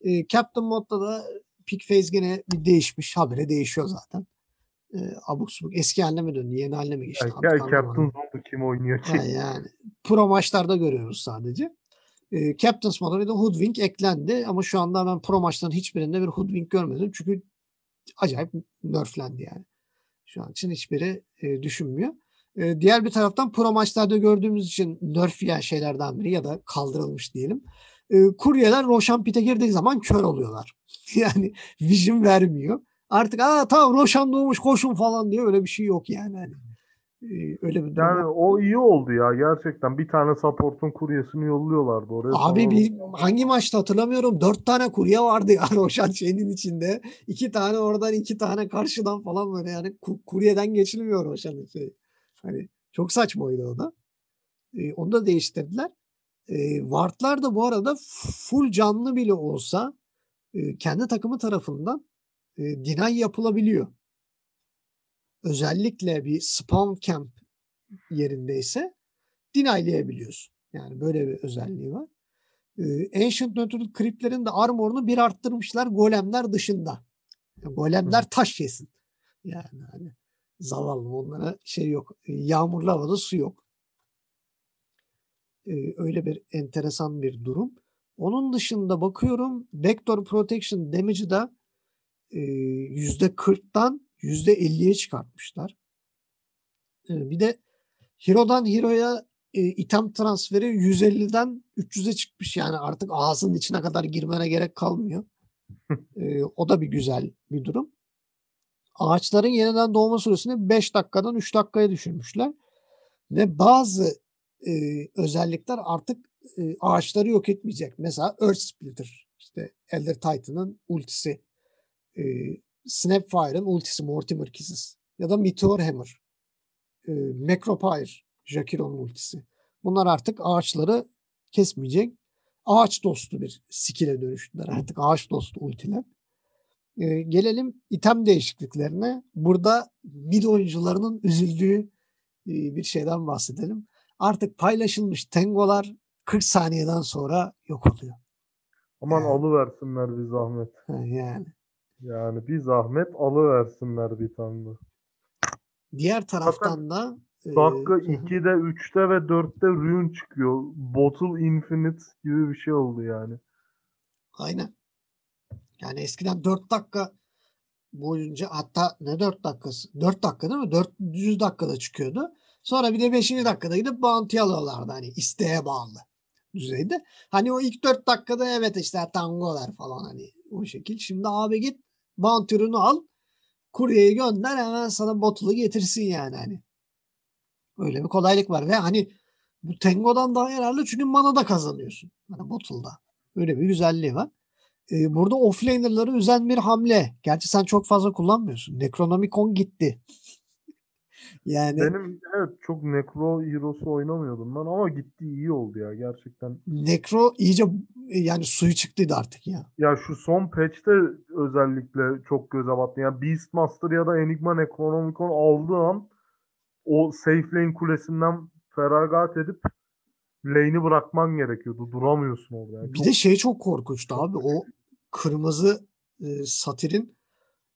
E, Captain Mod'da da pick phase gene bir değişmiş. Habire değişiyor zaten. E, abuk subuk. Eski haline mi döndü? Yeni haline mi geçti? Yani anlamadım. Captain Zone'da kim oynuyor ki? Ha, yani pro maçlarda görüyoruz sadece. E, Captain's Mod'a bir de Hoodwink eklendi ama şu anda ben pro maçların hiçbirinde bir Hoodwink görmedim. Çünkü acayip nerflendi yani. Şu an için hiçbiri e, düşünmüyor. E, diğer bir taraftan pro maçlarda gördüğümüz için nerf yiyen şeylerden biri ya da kaldırılmış diyelim. E, kuryeler Roshan Pit'e girdiği zaman kör oluyorlar. yani vision vermiyor. Artık aa tamam Roshan doğmuş koşun falan diye öyle bir şey yok yani. Hani, e, öyle bir durum Yani yok. o iyi oldu ya gerçekten. Bir tane support'un kuryesini yolluyorlardı oraya. Abi bir hangi maçta hatırlamıyorum. Dört tane kurye vardı ya Roşan şeyinin içinde. İki tane oradan iki tane karşıdan falan böyle yani ku- kuryeden geçilmiyor Roşan'ın şey. Hani çok saçmaydı o da. Ee, onu da değiştirdiler. Ee, Ward'lar da bu arada full canlı bile olsa e, kendi takımı tarafından e, deny yapılabiliyor. Özellikle bir spawn camp yerindeyse deny'leyebiliyorsun. Yani böyle bir özelliği var. Ee, Ancient Nurtured Crypt'lerin de armorunu bir arttırmışlar golemler dışında. Golemler taş yesin. Yani hani zavallı onlara şey yok. E, Yağmurlu havada su yok. Ee, öyle bir enteresan bir durum. Onun dışında bakıyorum Vector Protection damage'ı da e, %40'dan %50'ye çıkartmışlar. Ee, bir de Hero'dan Hero'ya e, item transferi 150'den 300'e çıkmış. Yani artık ağzının içine kadar girmene gerek kalmıyor. E, o da bir güzel bir durum. Ağaçların yeniden doğma süresini 5 dakikadan 3 dakikaya düşürmüşler. Ve bazı e, özellikler artık e, ağaçları yok etmeyecek. Mesela Earth Splitter, işte Elder Titan'ın ultisi, e, Snapfire'ın ultisi Mortimer Kisses ya da Meteor Hammer, e, Macropyre, Jakiro'nun ultisi. Bunlar artık ağaçları kesmeyecek. Ağaç dostu bir skill'e dönüştüler. Artık ağaç dostu ultiler. E, gelelim item değişikliklerine. Burada mid oyuncularının üzüldüğü e, bir şeyden bahsedelim. Artık paylaşılmış tengolar 40 saniyeden sonra yok oluyor. Aman Yani. alıversinler bir zahmet. Yani. Yani bir zahmet alıversinler bir tane. Diğer taraftan da e, Dakika hı. 2'de, 3'te ve 4'te rune çıkıyor. Bottle Infinite gibi bir şey oldu yani. Aynen. Yani eskiden 4 dakika boyunca hatta ne 4 dakikası? 4 dakika değil mi? 400 dakikada çıkıyordu. Sonra bir de 5. dakikada gidip bounty alıyorlardı hani isteğe bağlı düzeyde. Hani o ilk 4 dakikada evet işte tangolar falan hani o şekil. Şimdi abi git bounty ürünü al kuryeyi gönder hemen sana botulu getirsin yani hani. Öyle bir kolaylık var ve hani bu Tango'dan daha yararlı çünkü mana da kazanıyorsun. Hani bottle'da. Öyle bir güzelliği var. Ee, burada offlaner'ları üzen bir hamle. Gerçi sen çok fazla kullanmıyorsun. Necronomicon gitti. Yani benim evet çok Necro Heroes'u oynamıyordum ben ama gitti iyi oldu ya gerçekten. Necro iyice yani suyu çıktıydı artık ya. Ya şu son patch'te özellikle çok göze battı. Yani Beastmaster ya da Enigma Necronomicon aldığı an o safe lane kulesinden feragat edip lane'i bırakman gerekiyordu. Duramıyorsun orada. Yani. Bir çok... de şey çok korkunçtu abi. O kırmızı e, satirin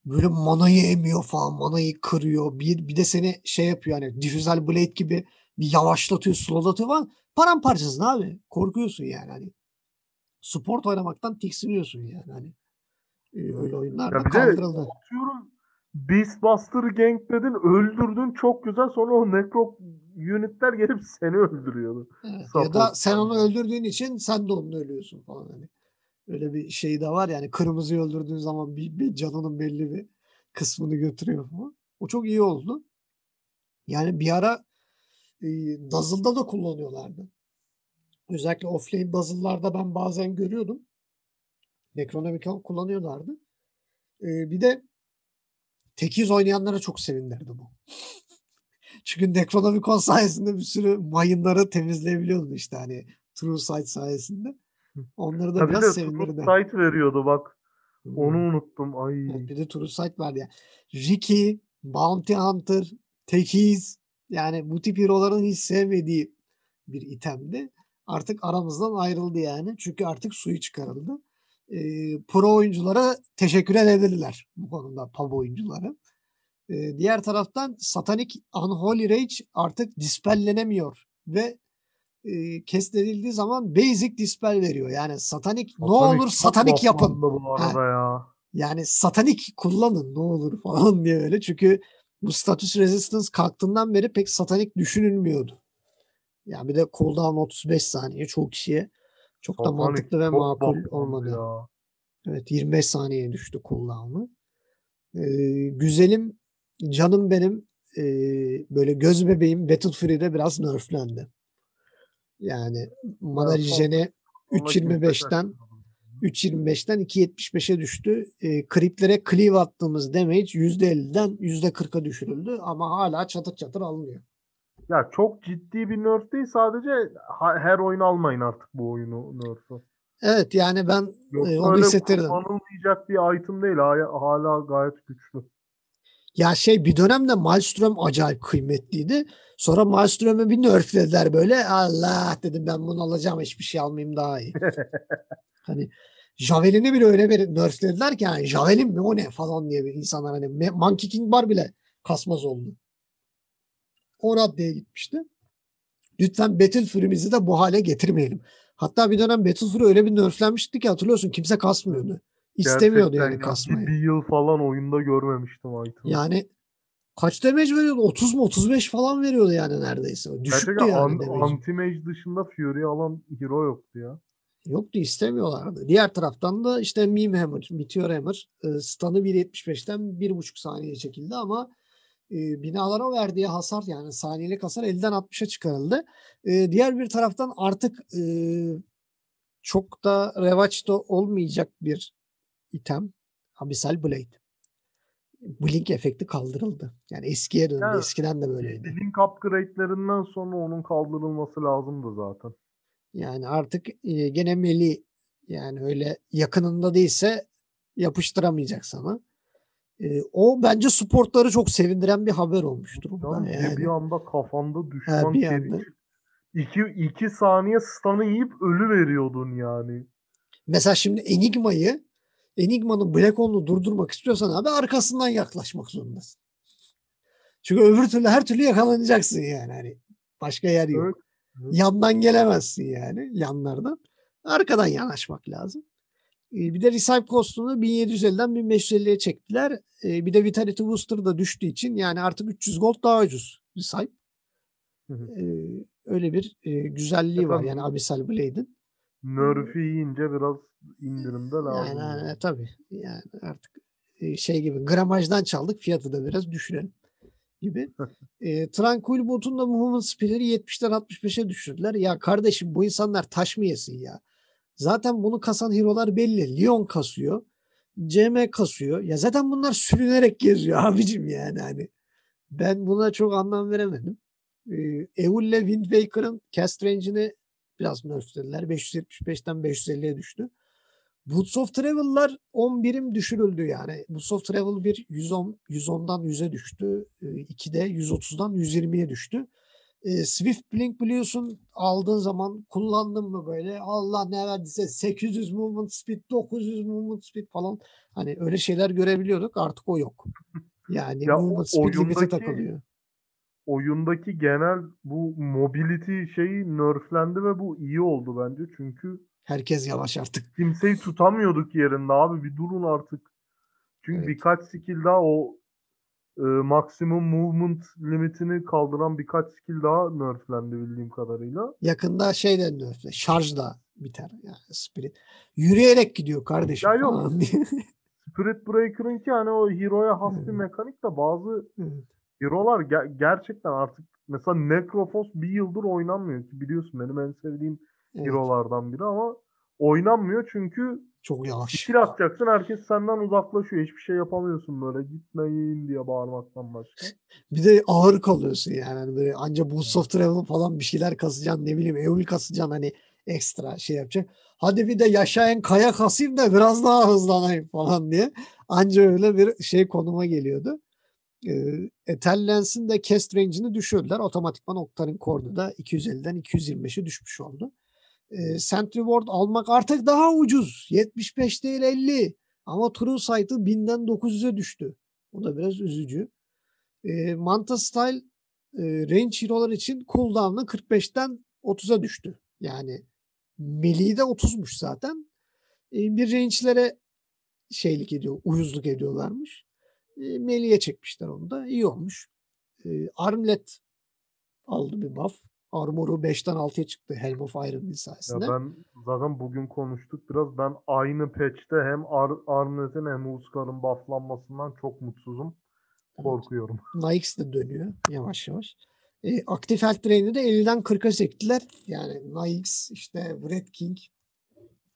böyle manayı emiyor falan. Manayı kırıyor. Bir, bir de seni şey yapıyor hani diffusal blade gibi bir yavaşlatıyor, slowlatıyor falan. Paramparçasın abi. Korkuyorsun yani hani. Sport oynamaktan tiksiniyorsun yani hani. E, öyle oyunlar da kaldırıldı. Atıyorum Beastbuster Gang dedin öldürdün çok güzel sonra o Necro unitler gelip seni öldürüyordu. Evet, ya da sen onu öldürdüğün için sen de onu ölüyorsun falan hani. Öyle bir şey de var yani kırmızıyı öldürdüğün zaman bir, bir canının belli bir kısmını götürüyor falan. O çok iyi oldu. Yani bir ara e, Dazzle'da da kullanıyorlardı. Özellikle offlane Dazzle'larda ben bazen görüyordum. Necronomicon kullanıyorlardı. E, bir de tek yüz oynayanlara çok sevindirdi bu. Çünkü Necronomicon sayesinde bir sürü mayınları temizleyebiliyordun işte hani True Sight sayesinde. Onları da Tabii biraz sevindirdi. Sight veriyordu bak. Onu unuttum. Ay. Evet, bir de True Sight vardı ya. Ricky, Bounty Hunter, Techies yani bu tip hero'ların hiç sevmediği bir itemdi. Artık aramızdan ayrıldı yani. Çünkü artık suyu çıkarıldı. Ee, pro oyunculara teşekkür edebilirler bu konuda pub oyuncuları. Ee, diğer taraftan Satanic Unholy Rage artık dispellenemiyor ve e, kestirildiği zaman basic dispel veriyor. Yani satanik, satanik ne olur satanik yapın. Bu arada ha. ya. Yani satanik kullanın ne olur falan diye öyle. Çünkü bu status resistance kalktığından beri pek satanik düşünülmüyordu. Yani bir de cooldown 35 saniye çoğu kişiye çok satanik, da mantıklı ve makul olmadı. Ya. Evet 25 saniyeye düştü cooldown'u. Ee, güzelim canım benim e, böyle göz bebeğim Battle Fury'de biraz nerflendi. Yani mana rejeni 3.25'ten 3.25'ten 2.75'e düştü. E, kriplere cleave attığımız damage %50'den %40'a düşürüldü ama hala çatır çatır alınıyor. Ya çok ciddi bir nerf değil sadece her oyun almayın artık bu oyunu nerf'ı. Evet yani ben Yoksa e, onu hissettirdim. Kullanılmayacak bir item değil hala gayet güçlü. Ya şey bir dönemde Malmström acayip kıymetliydi. Sonra Malmström'ü bir nerflediler böyle. Allah dedim ben bunu alacağım hiçbir şey almayayım daha iyi. hani Javelin'i bile öyle bir nerflediler ki yani Javelin mi o ne falan diye bir insanlar hani Monkey King Bar bile kasmaz oldu. O raddeye gitmişti. Lütfen Battle Fury'mizi de bu hale getirmeyelim. Hatta bir dönem Battle Fury öyle bir nerflenmişti ki hatırlıyorsun kimse kasmıyordu. İstemiyordu Gerçekten yani kasmayı. Bir yıl falan oyunda görmemiştim item'ı. Yani kaç damage veriyordu? 30 mu 35 falan veriyordu yani neredeyse. Düşüktü Gerçekten yani an, anti-mage dışında Fury alan hero yoktu ya. Yoktu istemiyorlardı. Diğer taraftan da işte Meme Hammer, Meteor Hammer e, stun'ı 1.75'ten 1.5 saniye çekildi ama e, binalara verdiği hasar yani saniyelik hasar elden 60'a çıkarıldı. E, diğer bir taraftan artık e, çok da revaçta olmayacak bir item Abyssal Blade. Blink efekti kaldırıldı. Yani eskiye döndü. Yani, Eskiden de böyleydi. Blink upgrade'lerinden sonra onun kaldırılması lazımdı zaten. Yani artık e, gene meli yani öyle yakınında değilse yapıştıramayacak sana. E, o bence sportları çok sevindiren bir haber olmuştur. Yani, yani. Bir anda kafanda düşman ha, bir anda. İki, iki saniye stun'ı yiyip ölü veriyordun yani. Mesela şimdi Enigma'yı Enigma'nın Black Hole'unu durdurmak istiyorsan abi arkasından yaklaşmak zorundasın. Çünkü öbür türlü her türlü yakalanacaksın yani. Hani başka yer yok. Evet. Yandan gelemezsin yani yanlardan. Arkadan yanaşmak lazım. Bir de Recipe Cost'unu 1750'den 1550'ye çektiler. Bir de Vitality Booster da düştüğü için yani artık 300 gold daha ucuz Recipe. Hı hı. Ee, öyle bir e, güzelliği var yani Abyssal Blade'in. Nerf'i yiyince biraz indirimde lazım. Yani, yani tabii yani artık şey gibi gramajdan çaldık fiyatı da biraz düşürelim gibi. e, Tranquil Bot'un da movement speed'leri 70'ten 65'e düşürdüler. Ya kardeşim bu insanlar taş mı yesin ya? Zaten bunu kasan hero'lar belli. Leon kasıyor. CM kasıyor. Ya zaten bunlar sürünerek geziyor abicim yani hani. Ben buna çok anlam veremedim. Ee, Eul'le Wind Waker'ın cast range'ini biraz nerflediler. 575'ten 550'ye düştü. Boots of Travel'lar 10 birim düşürüldü yani. Boots of Travel bir 110 110'dan 100'e düştü. 2'de 130'dan 120'ye düştü. Swift Blink biliyorsun aldığın zaman kullandın mı böyle Allah ne verdiyse 800 movement speed 900 movement speed falan hani öyle şeyler görebiliyorduk artık o yok. Yani ya movement speed limiti takılıyor. Oyundaki genel bu mobility şeyi nerflendi ve bu iyi oldu bence çünkü Herkes yavaş artık. Kimseyi tutamıyorduk yerinde abi bir durun artık. Çünkü evet. birkaç skill daha o e, maksimum movement limitini kaldıran birkaç skill daha nerflendi bildiğim kadarıyla. Yakında şey de nerfle. Şarj da biter yani Spirit. Yürüyerek gidiyor kardeşim. Ya yok. Spirit Breaker'ın ki hani o hero'ya has bir mekanik de bazı hero'lar ger- gerçekten artık mesela Necrophos bir yıldır oynanmıyor ki biliyorsun benim en sevdiğim evet. hero'lardan biri ama oynanmıyor çünkü çok yavaş. Skill atacaksın herkes senden uzaklaşıyor. Hiçbir şey yapamıyorsun böyle gitmeyin diye bağırmaktan başka. Bir de ağır kalıyorsun yani. Hani böyle anca Boost of Travel falan bir şeyler kasacaksın ne bileyim Eul kasacaksın hani ekstra şey yapacak. Hadi bir de yaşayan kaya kasayım da biraz daha hızlanayım falan diye. Anca öyle bir şey konuma geliyordu. Ee, Etel Lens'in de cast range'ini düşürdüler. Otomatikman Octarine Core'da da 250'den 225'e düşmüş oldu e, Sentry Ward almak artık daha ucuz. 75 değil 50. Ama True Sight'ı 1000'den 900'e düştü. O da biraz üzücü. E, Manta Style e, range hero'lar için cooldown'ı 45'ten 30'a düştü. Yani Melee de 30'muş zaten. E, bir range'lere şeylik ediyor, uyuzluk ediyorlarmış. E, Melee'ye çekmişler onu da. İyi olmuş. E, Armlet aldı bir buff. Armor'u 5'ten 6'ya çıktı Helm of Iron sayesinde. Ya ben zaten bugün konuştuk biraz. Ben aynı patch'te hem Ar Armlet'in hem Uskar'ın bufflanmasından çok mutsuzum. Korkuyorum. Evet. Nyx de dönüyor yavaş yavaş. E, aktif health drain'i de 50'den 40'a çektiler. Yani Nyx, işte Red King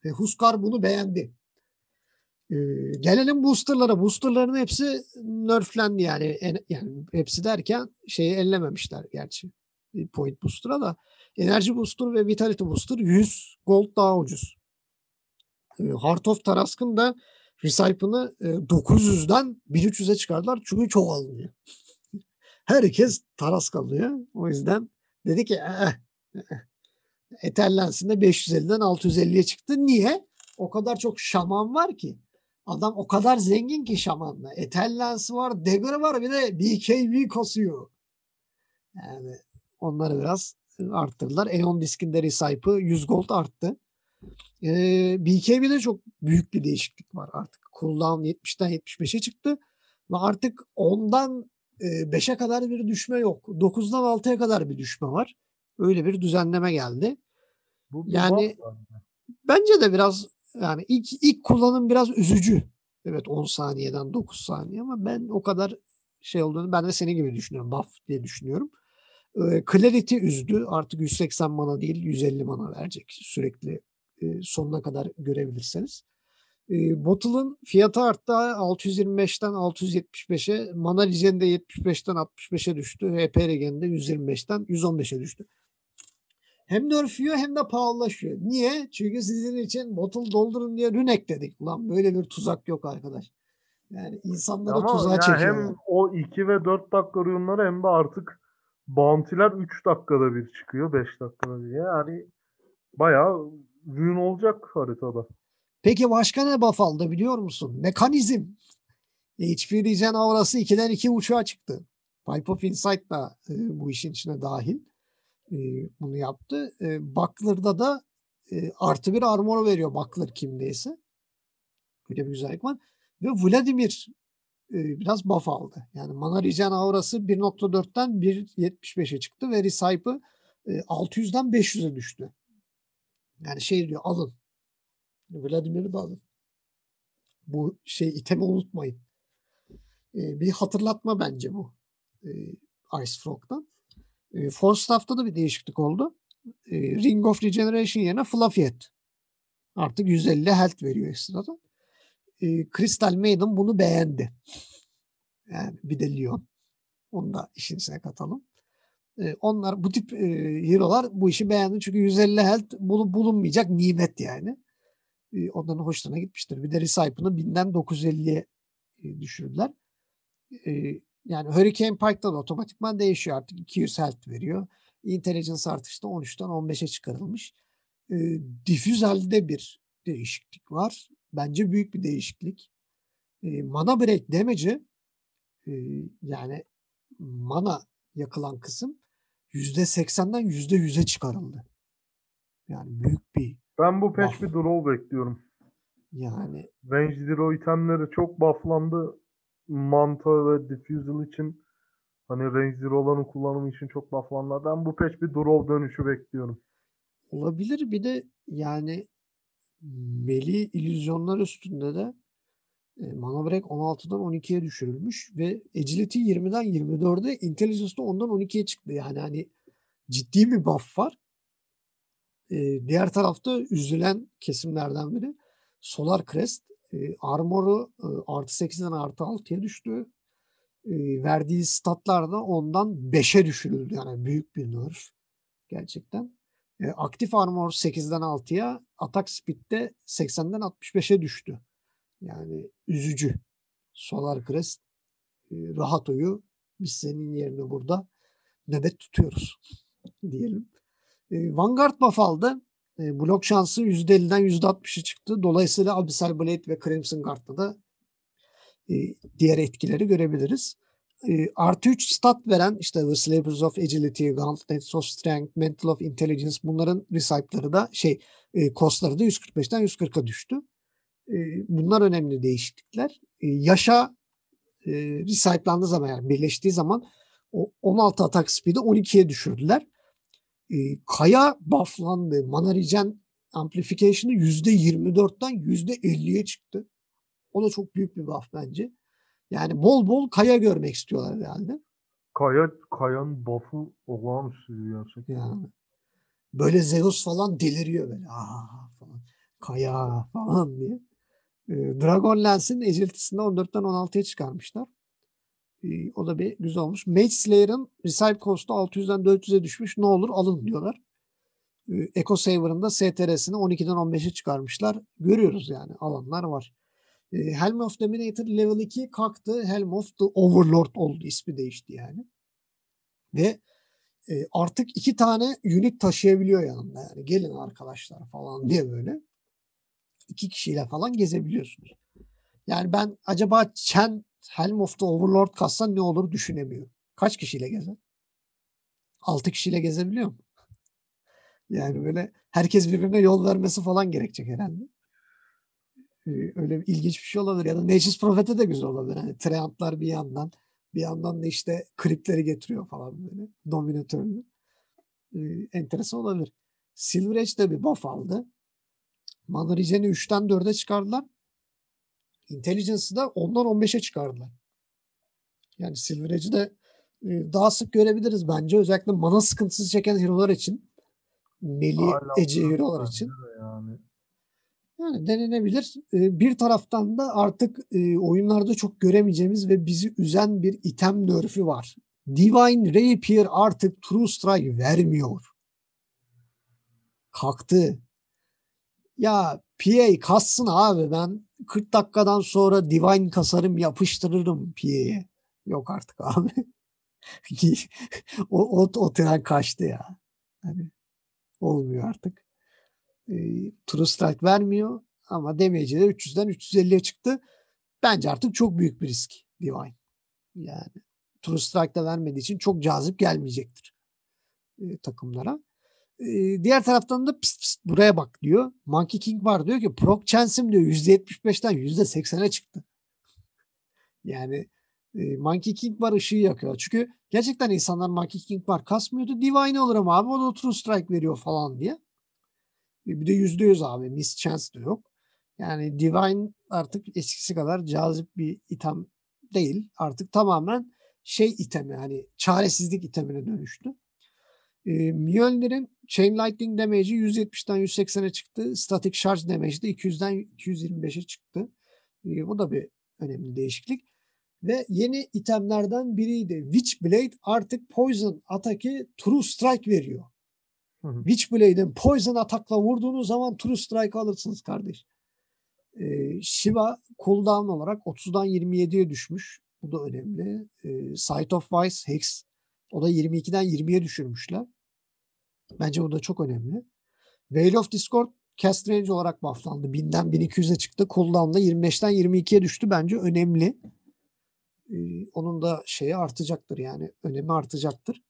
ve Huskar bunu beğendi. Ee, gelelim boosterlara. Boosterların hepsi nerflendi yani. En, yani hepsi derken şeyi ellememişler gerçi point booster'a da enerji booster ve vitality booster 100 gold daha ucuz. Heart of Tarask'ın da Recipe'ını 900'den 1300'e çıkardılar çünkü çok alınıyor. Herkes Tarask alıyor. O yüzden dedi ki eh, eh. Etherlens'in de 550'den 650'ye çıktı. Niye? O kadar çok şaman var ki. Adam o kadar zengin ki şamanla. Etherlens var, Dagger var bir de BKB kasıyor. Yani Onları biraz arttırdılar. Eon diskinde Recipe'ı 100 gold arttı. Ee, BKB'de çok büyük bir değişiklik var artık. Cooldown 70'ten 75'e çıktı. Ve artık 10'dan 5'e kadar bir düşme yok. 9'dan 6'ya kadar bir düşme var. Öyle bir düzenleme geldi. Bu yani bence de biraz yani ilk ilk kullanım biraz üzücü. Evet 10 saniyeden 9 saniye ama ben o kadar şey olduğunu ben de senin gibi düşünüyorum. Buff diye düşünüyorum. Clarity üzdü. Artık 180 mana değil 150 mana verecek sürekli sonuna kadar görebilirseniz. Bottle'ın fiyatı arttı 625'ten 675'e. Mana Regen de 75'ten 65'e düştü. HP Regen de 125'ten 115'e düştü. Hem nerfiyor hem de pahalılaşıyor. Niye? Çünkü sizin için bottle doldurun diye rün ekledik. Ulan böyle bir tuzak yok arkadaş. Yani insanlara Ama tuzağa yani çekiyorlar. Hem o 2 ve 4 dakika rünleri hem de artık bounty'ler 3 dakikada bir çıkıyor. 5 dakikada bir. Yani bayağı rün olacak haritada. Peki başka ne buff aldı biliyor musun? Mekanizm. HP Regen aurası 2'den 2 uçağa çıktı. Pipe of Insight da e, bu işin içine dahil. E, bunu yaptı. E, Buckler'da da e, artı bir armor veriyor Buckler kimdeyse. Böyle bir güzellik var. Ve Vladimir e, biraz buff aldı. Yani mana regen aurası 1.4'ten 1.75'e çıktı ve Recipe'ı e, 600'den 500'e düştü. Yani şey diyor alın. Vladimir'i de alın. Bu şey itemi unutmayın. E, bir hatırlatma bence bu. E, Ice Frog'dan. E, Force Staff'ta da bir değişiklik oldu. E, Ring of Regeneration yerine Fluffy Head. Artık 150 health veriyor ekstradan. E, Crystal Maiden bunu beğendi. Yani bir de Leon. Onu da işin içine katalım. E, onlar bu tip e, hero'lar bu işi beğendi. Çünkü 150 health bulup bulunmayacak nimet yani. E, onların hoşlarına gitmiştir. Bir de Recipe'ını 1000'den 950'ye e, düşürdüler. E, yani Hurricane Pike'da da otomatikman değişiyor artık. 200 health veriyor. Intelligence artışta 13'ten 15'e çıkarılmış. E, Diffusel'de bir değişiklik var. Bence büyük bir değişiklik. E, mana break damage'ı e, yani mana yakılan kısım %80'den %100'e çıkarıldı. Yani büyük bir Ben bu patch bir draw bekliyorum. Yani Range Zero itemleri çok bufflandı. Manta ve Diffusal için hani Range Zero'ların kullanımı için çok bufflandılar. Ben bu patch bir draw dönüşü bekliyorum. olabilir bir de yani Meli illüzyonlar üstünde de e, mana break 16'dan 12'ye düşürülmüş ve agility 20'den 24'e intelligence de 10'dan 12'ye çıktı. Yani hani ciddi bir buff var. E, diğer tarafta üzülen kesimlerden biri Solar Crest e, armoru artı 8'den artı 6'ya düştü. E, verdiği statlar da 10'dan 5'e düşürüldü. Yani büyük bir nerf gerçekten. E, aktif armor 8'den 6'ya, atak speed de 80'den 65'e düştü. Yani üzücü. Solar Crest e, rahat uyu. Biz senin yerine burada nöbet tutuyoruz diyelim. Vanguard buff aldı. E, blok şansı %50'den %60'a çıktı. Dolayısıyla Abyssal Blade ve Crimson Guard'da da e, diğer etkileri görebiliriz. E, artı 3 stat veren işte The Slavers of Agility, Gauntlets of Strength, Mental of Intelligence bunların recipe'ları da şey e, costları da 145'ten 140'a düştü. E, bunlar önemli değişiklikler. E, yaşa e, recyclandığı zaman yani birleştiği zaman o 16 atak speed'i 12'ye düşürdüler. E, kaya bufflandı. Mana regen amplification'ı %24'ten %50'ye çıktı. O da çok büyük bir buff bence. Yani bol bol kaya görmek istiyorlar herhalde. Kaya, Kaya'nın buff'u olağanüstü gerçekten. Yani böyle Zeus falan deliriyor böyle. Aa falan. Kaya falan diye. Dragon Lance'in agility'sini 14'ten 16'ya çıkarmışlar. E, o da bir güzel olmuş. Mage Slayer'ın Recipe Cost'u 600'den 400'e düşmüş. Ne olur alın diyorlar. E, Echo Saver'ın da STR'sini 12'den 15'e çıkarmışlar. Görüyoruz yani alanlar var. E, Helm of Dominator level 2 kalktı. Helm of the Overlord oldu. ismi değişti yani. Ve e, artık iki tane unit taşıyabiliyor yanında. Yani gelin arkadaşlar falan diye böyle. iki kişiyle falan gezebiliyorsunuz. Yani ben acaba Chen Helm of the Overlord kassan ne olur düşünemiyorum. Kaç kişiyle gezer? 6 kişiyle gezebiliyor mu? Yani böyle herkes birbirine yol vermesi falan gerekecek herhalde. Ee, öyle bir ilginç bir şey olabilir. Ya da Nature's Prophet'e de güzel olabilir. Hani Treantlar bir yandan bir yandan da işte kripleri getiriyor falan böyle. Dominatörlü. Ee, enteresan olabilir. Silver Edge de bir buff aldı. Mana Regen'i 3'ten 4'e çıkardılar. Intelligence'ı da 10'dan 15'e çıkardılar. Yani Silver Edge'i de e, daha sık görebiliriz bence. Özellikle mana sıkıntısı çeken hero'lar için. Meli bence hero'lar için. Yani. Yani denenebilir. E, Bir taraftan da artık e, oyunlarda çok göremeyeceğimiz ve bizi üzen bir item nerf'i var. Divine Rapier artık True Strike vermiyor. Kalktı. Ya PA kassın abi ben 40 dakikadan sonra Divine kasarım yapıştırırım PA'ye. Yok artık abi. o, o, o tren kaçtı ya. Hani olmuyor artık. E, True Strike vermiyor ama damage'i de 300'den 350'ye çıktı. Bence artık çok büyük bir risk Divine. Yani True Strike'da vermediği için çok cazip gelmeyecektir e, takımlara. E, diğer taraftan da pist pist buraya bak diyor. Monkey King var diyor ki proc chance'im diyor %75'ten %80'e çıktı. Yani e, Monkey King Bar ışığı yakıyor. Çünkü gerçekten insanlar Monkey King Bar kasmıyordu. Divine alırım abi o da True Strike veriyor falan diye. E, bir de yüzde yüz abi. Miss Chance de yok. Yani Divine artık eskisi kadar cazip bir item değil. Artık tamamen şey itemi hani çaresizlik itemine dönüştü. E, Mjolnir'in Chain Lightning damage'i 170'den 180'e çıktı. Static Charge damage'i de 200'den 225'e çıktı. E, bu da bir önemli değişiklik. Ve yeni itemlerden biriydi. Witchblade artık Poison ataki True Strike veriyor. Witchblade'in Poison atakla vurduğunuz zaman True Strike alırsınız kardeş. Ee, Shiva cooldown olarak 30'dan 27'ye düşmüş. Bu da önemli. Ee, Sight of Vice, Hex o da 22'den 20'ye düşürmüşler. Bence bu da çok önemli. Veil of Discord cast range olarak bufflandı. 1000'den 1200'e çıktı. Cooldown'da 25'ten 22'ye düştü. Bence önemli. Ee, onun da şeyi artacaktır yani. Önemi artacaktır.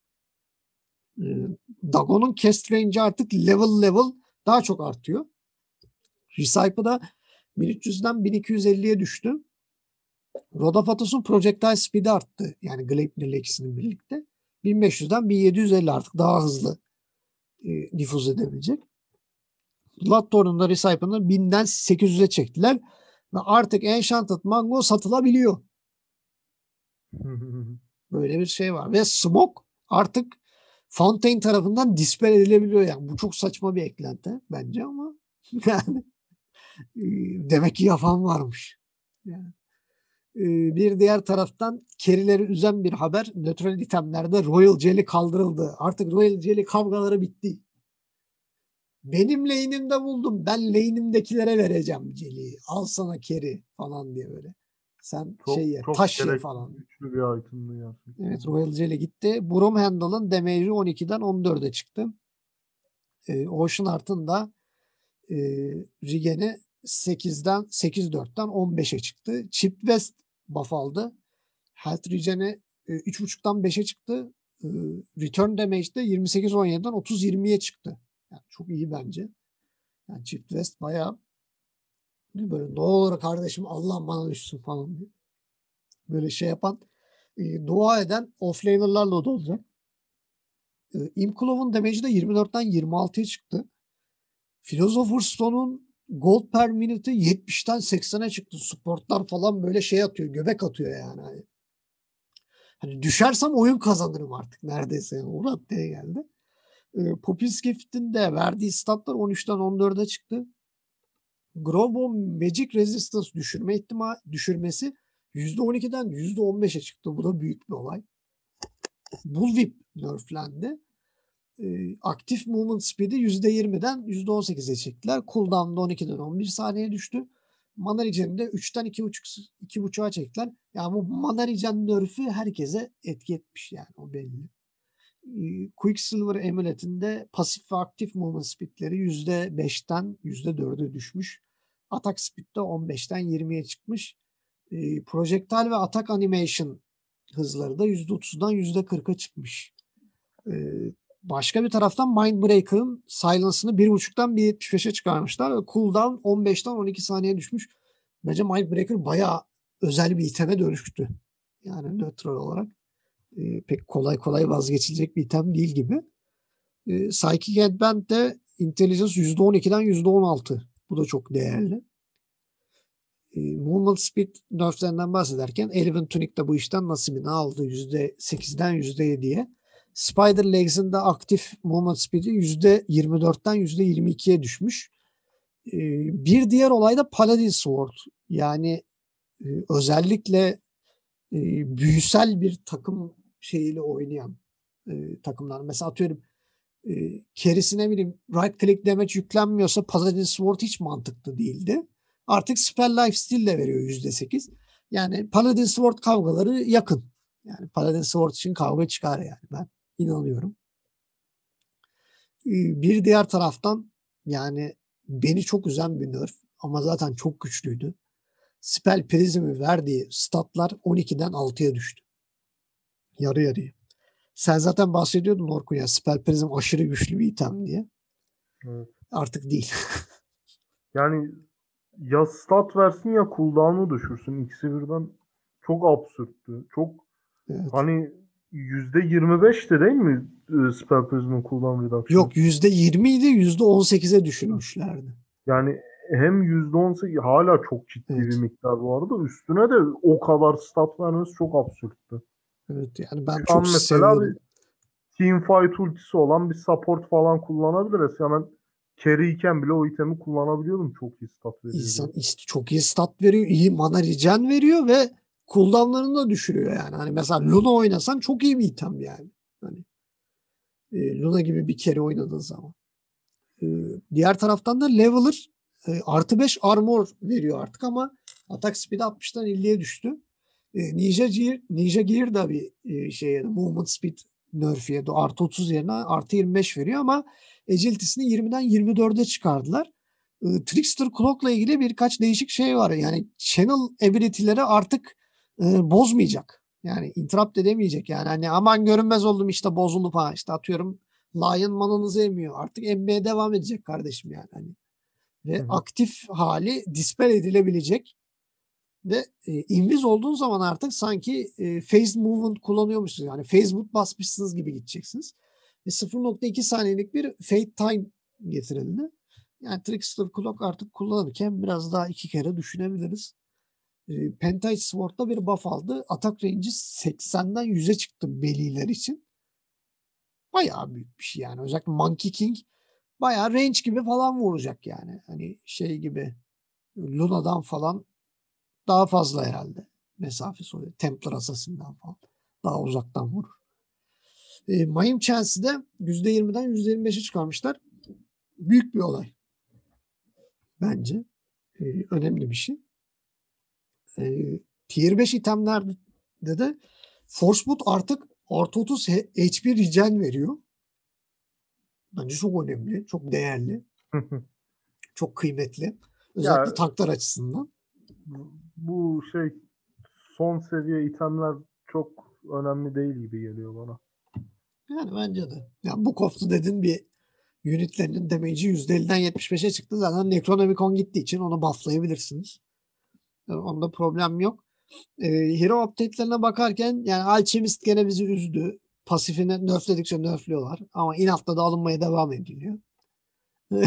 Ee, Dagon'un cast range artık level level daha çok artıyor. Recyple'da 1300'den 1250'ye düştü. Rodafatos'un projectile speed'i arttı. Yani Gleipnir ikisinin birlikte. 1500'den 1750 artık daha hızlı e, nüfuz edebilecek. Bloodthorn'un da Recyple'ını 1000'den 800'e çektiler. Ve artık Enchanted Mango satılabiliyor. Böyle bir şey var. Ve Smoke artık Fontaine tarafından dispel edilebiliyor. Yani bu çok saçma bir eklenti bence ama yani demek ki yapan varmış. Yani. Bir diğer taraftan kerileri üzen bir haber. Nötral itemlerde Royal Jelly kaldırıldı. Artık Royal Jelly kavgaları bitti. Benim lane'imde buldum. Ben lane'imdekilere vereceğim Jelly'yi. Al sana keri falan diye böyle. Sen çok, şey ye, taş ye falan. Güçlü bir itemdi gerçekten. Evet Royal Jelly gitti. Broom Handle'ın damage'i 12'den 14'e çıktı. Ee, Ocean Art'ın da e, Rigen'i 8'den 8-4'ten 15'e çıktı. Chip West buff aldı. Health Regen'i e, 3.5'tan 5'e çıktı. E, return damage de 28-17'den 30-20'ye çıktı. Yani çok iyi bence. Yani Chip West bayağı böyle ne olur kardeşim Allah bana düşsün falan diye. Böyle şey yapan e, dua eden offlaner'larla da olacak. E, Imkulov'un damage'i de 24'ten 26'ya çıktı. Philosopher's Stone'un gold per minute'ı 70'ten 80'e çıktı. Sportlar falan böyle şey atıyor. Göbek atıyor yani. Hani, hani düşersem oyun kazanırım artık neredeyse. Yani. O raddeye geldi. E, Popinskift'in de verdiği statlar 13'ten 14'e çıktı. Grobo Magic Resistance düşürme ihtimal düşürmesi %12'den %15'e çıktı. Bu da büyük bir olay. Bullwhip nerflendi e, aktif movement speed'i %20'den %18'e çektiler. Cooldown'da 12'den 11 saniye düştü. Mana Regen'i de 3'ten 2.5 2.5'a çektiler. Yani bu Mana Regen nerf'ü herkese etki etmiş yani o belli. E, Quicksilver Amulet'inde pasif ve aktif movement speed'leri %5'ten %4'e düşmüş. Atak speed de 15'ten 20'ye çıkmış. E, projectile ve atak animation hızları da %30'dan %40'a çıkmış. E, Başka bir taraftan Mindbreaker'ın silence'ını 1.5'tan 1.75'e çıkarmışlar. Ve cooldown 15'ten 12 saniye düşmüş. Bence Mindbreaker bayağı özel bir iteme dönüştü. Yani nötral olarak. E, pek kolay kolay vazgeçilecek bir item değil gibi. E, Psychic Headband de Intelligence %12'den %16. Bu da çok değerli. E, Movement Speed nerflerinden bahsederken Elven Tunic de bu işten nasibini aldı. %8'den %7'ye. Spider Legs'in de aktif movement speed'i %24'ten %22'ye düşmüş. Ee, bir diğer olay da Paladin Sword. Yani e, özellikle e, büyüsel bir takım şeyiyle oynayan e, takımlar. Mesela atıyorum kerisine bileyim right click damage yüklenmiyorsa Paladin Sword hiç mantıklı değildi. Artık Spell Life Steal de veriyor %8. Yani Paladin Sword kavgaları yakın. Yani Paladin Sword için kavga çıkar yani ben inanıyorum. Bir diğer taraftan yani beni çok üzen bir nerf ama zaten çok güçlüydü. Spell Prism'i verdiği statlar 12'den 6'ya düştü. Yarı yarıya. Sen zaten bahsediyordun Orkun ya Spell Prism aşırı güçlü bir item diye. Evet. Artık değil. yani ya stat versin ya cooldown'u düşürsün. İkisi birden çok absürttü. Çok evet. hani %25'ti değil mi e, Spell Prism'in kullanım reduction? Yok %20 idi %18'e düşürmüşlerdi. Yani hem %18 hala çok ciddi evet. bir miktar bu arada. Üstüne de o kadar stat vermesi çok absürttü. Evet yani ben Şu çok mesela seviyorum. bir teamfight ultisi olan bir support falan kullanabiliriz. Hemen carry iken bile o itemi kullanabiliyordum. Çok iyi stat veriyor. İnsan çok iyi stat veriyor. iyi mana regen veriyor ve cooldown'larını da düşürüyor yani. Hani mesela Luna oynasan çok iyi bir item yani. Hani e, Luna gibi bir kere oynadığın zaman. E, diğer taraftan da Leveler e, artı 5 armor veriyor artık ama atak speed 60'tan 50'ye düştü. E, Ninja Gear, Ninja Gear da bir e, şey yani movement speed nerf yedi. Artı 30 yerine artı 25 veriyor ama agility'sini 20'den 24'e çıkardılar. E, Trickster Clock'la ilgili birkaç değişik şey var. Yani channel ability'leri artık e, bozmayacak. Yani interrupt edemeyecek. Yani hani aman görünmez oldum işte bozuldu falan. İşte atıyorum Lion mananızı emiyor. Artık emmeye devam edecek kardeşim yani. Hani. Ve Hı-hı. aktif hali dispel edilebilecek. Ve e, invis olduğun zaman artık sanki e, phase movement kullanıyormuşsunuz. Yani phase move basmışsınız gibi gideceksiniz. Ve 0.2 saniyelik bir fade time getirildi. Yani Trickster Clock artık kullanırken biraz daha iki kere düşünebiliriz. E, Pentage Sword'da bir buff aldı. Atak range'i 80'den 100'e çıktı Beliler için. Bayağı büyük bir şey yani. Özellikle Monkey King bayağı range gibi falan vuracak yani. Hani şey gibi Luna'dan falan daha fazla herhalde mesafesi oluyor. Templar Assassin'den falan. Daha uzaktan vurur. E, Mayim Chance'i de %20'den %25'e çıkarmışlar. Büyük bir olay. Bence. E, önemli bir şey. E, tier 5 itemlerde de Force Boot artık artı 30 HP regen veriyor. Bence çok önemli, çok değerli. çok kıymetli. Özellikle ya, tanklar açısından. Bu şey son seviye itemler çok önemli değil gibi geliyor bana. Yani bence de. Yani bu koftu dedin bir unitlerinin damage'i %50'den 75'e çıktı. Zaten Necronomicon gittiği için onu bufflayabilirsiniz. Yani onda problem yok. Ee, hero update'lerine bakarken yani Alchemist gene bizi üzdü. Pasifini nerfledikçe nerfliyorlar. Ama inatla da alınmaya devam ediliyor.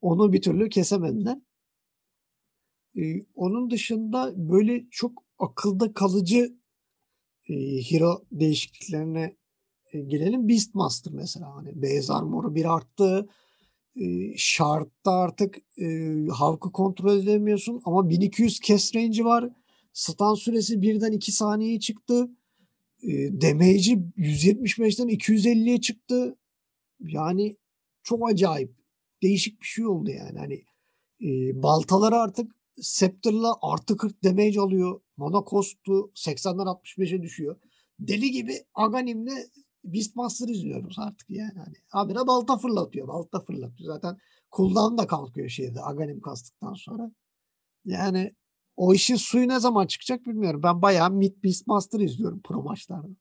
Onu bir türlü kesemediler. Ee, onun dışında böyle çok akılda kalıcı e, hero değişikliklerine e, gelelim. Beastmaster mesela. Hani beyaz armoru bir arttı. E, Shard'da artık e, halkı kontrol edemiyorsun ama 1200 kes range'i var. Stun süresi birden 2 saniyeye çıktı. E, damage'i 175'ten 250'ye çıktı. Yani çok acayip. Değişik bir şey oldu yani. Hani e, baltaları artık Scepter'la artı 40 damage alıyor. Mana cost'u 80'den 65'e düşüyor. Deli gibi Aghanim'le Beastmaster izliyoruz artık yani. Hani habire balta fırlatıyor. Balta fırlatıyor. Zaten cooldown da kalkıyor şeyde Aghanim kastıktan sonra. Yani o işin suyu ne zaman çıkacak bilmiyorum. Ben bayağı Mid Beastmaster izliyorum pro maçlarda.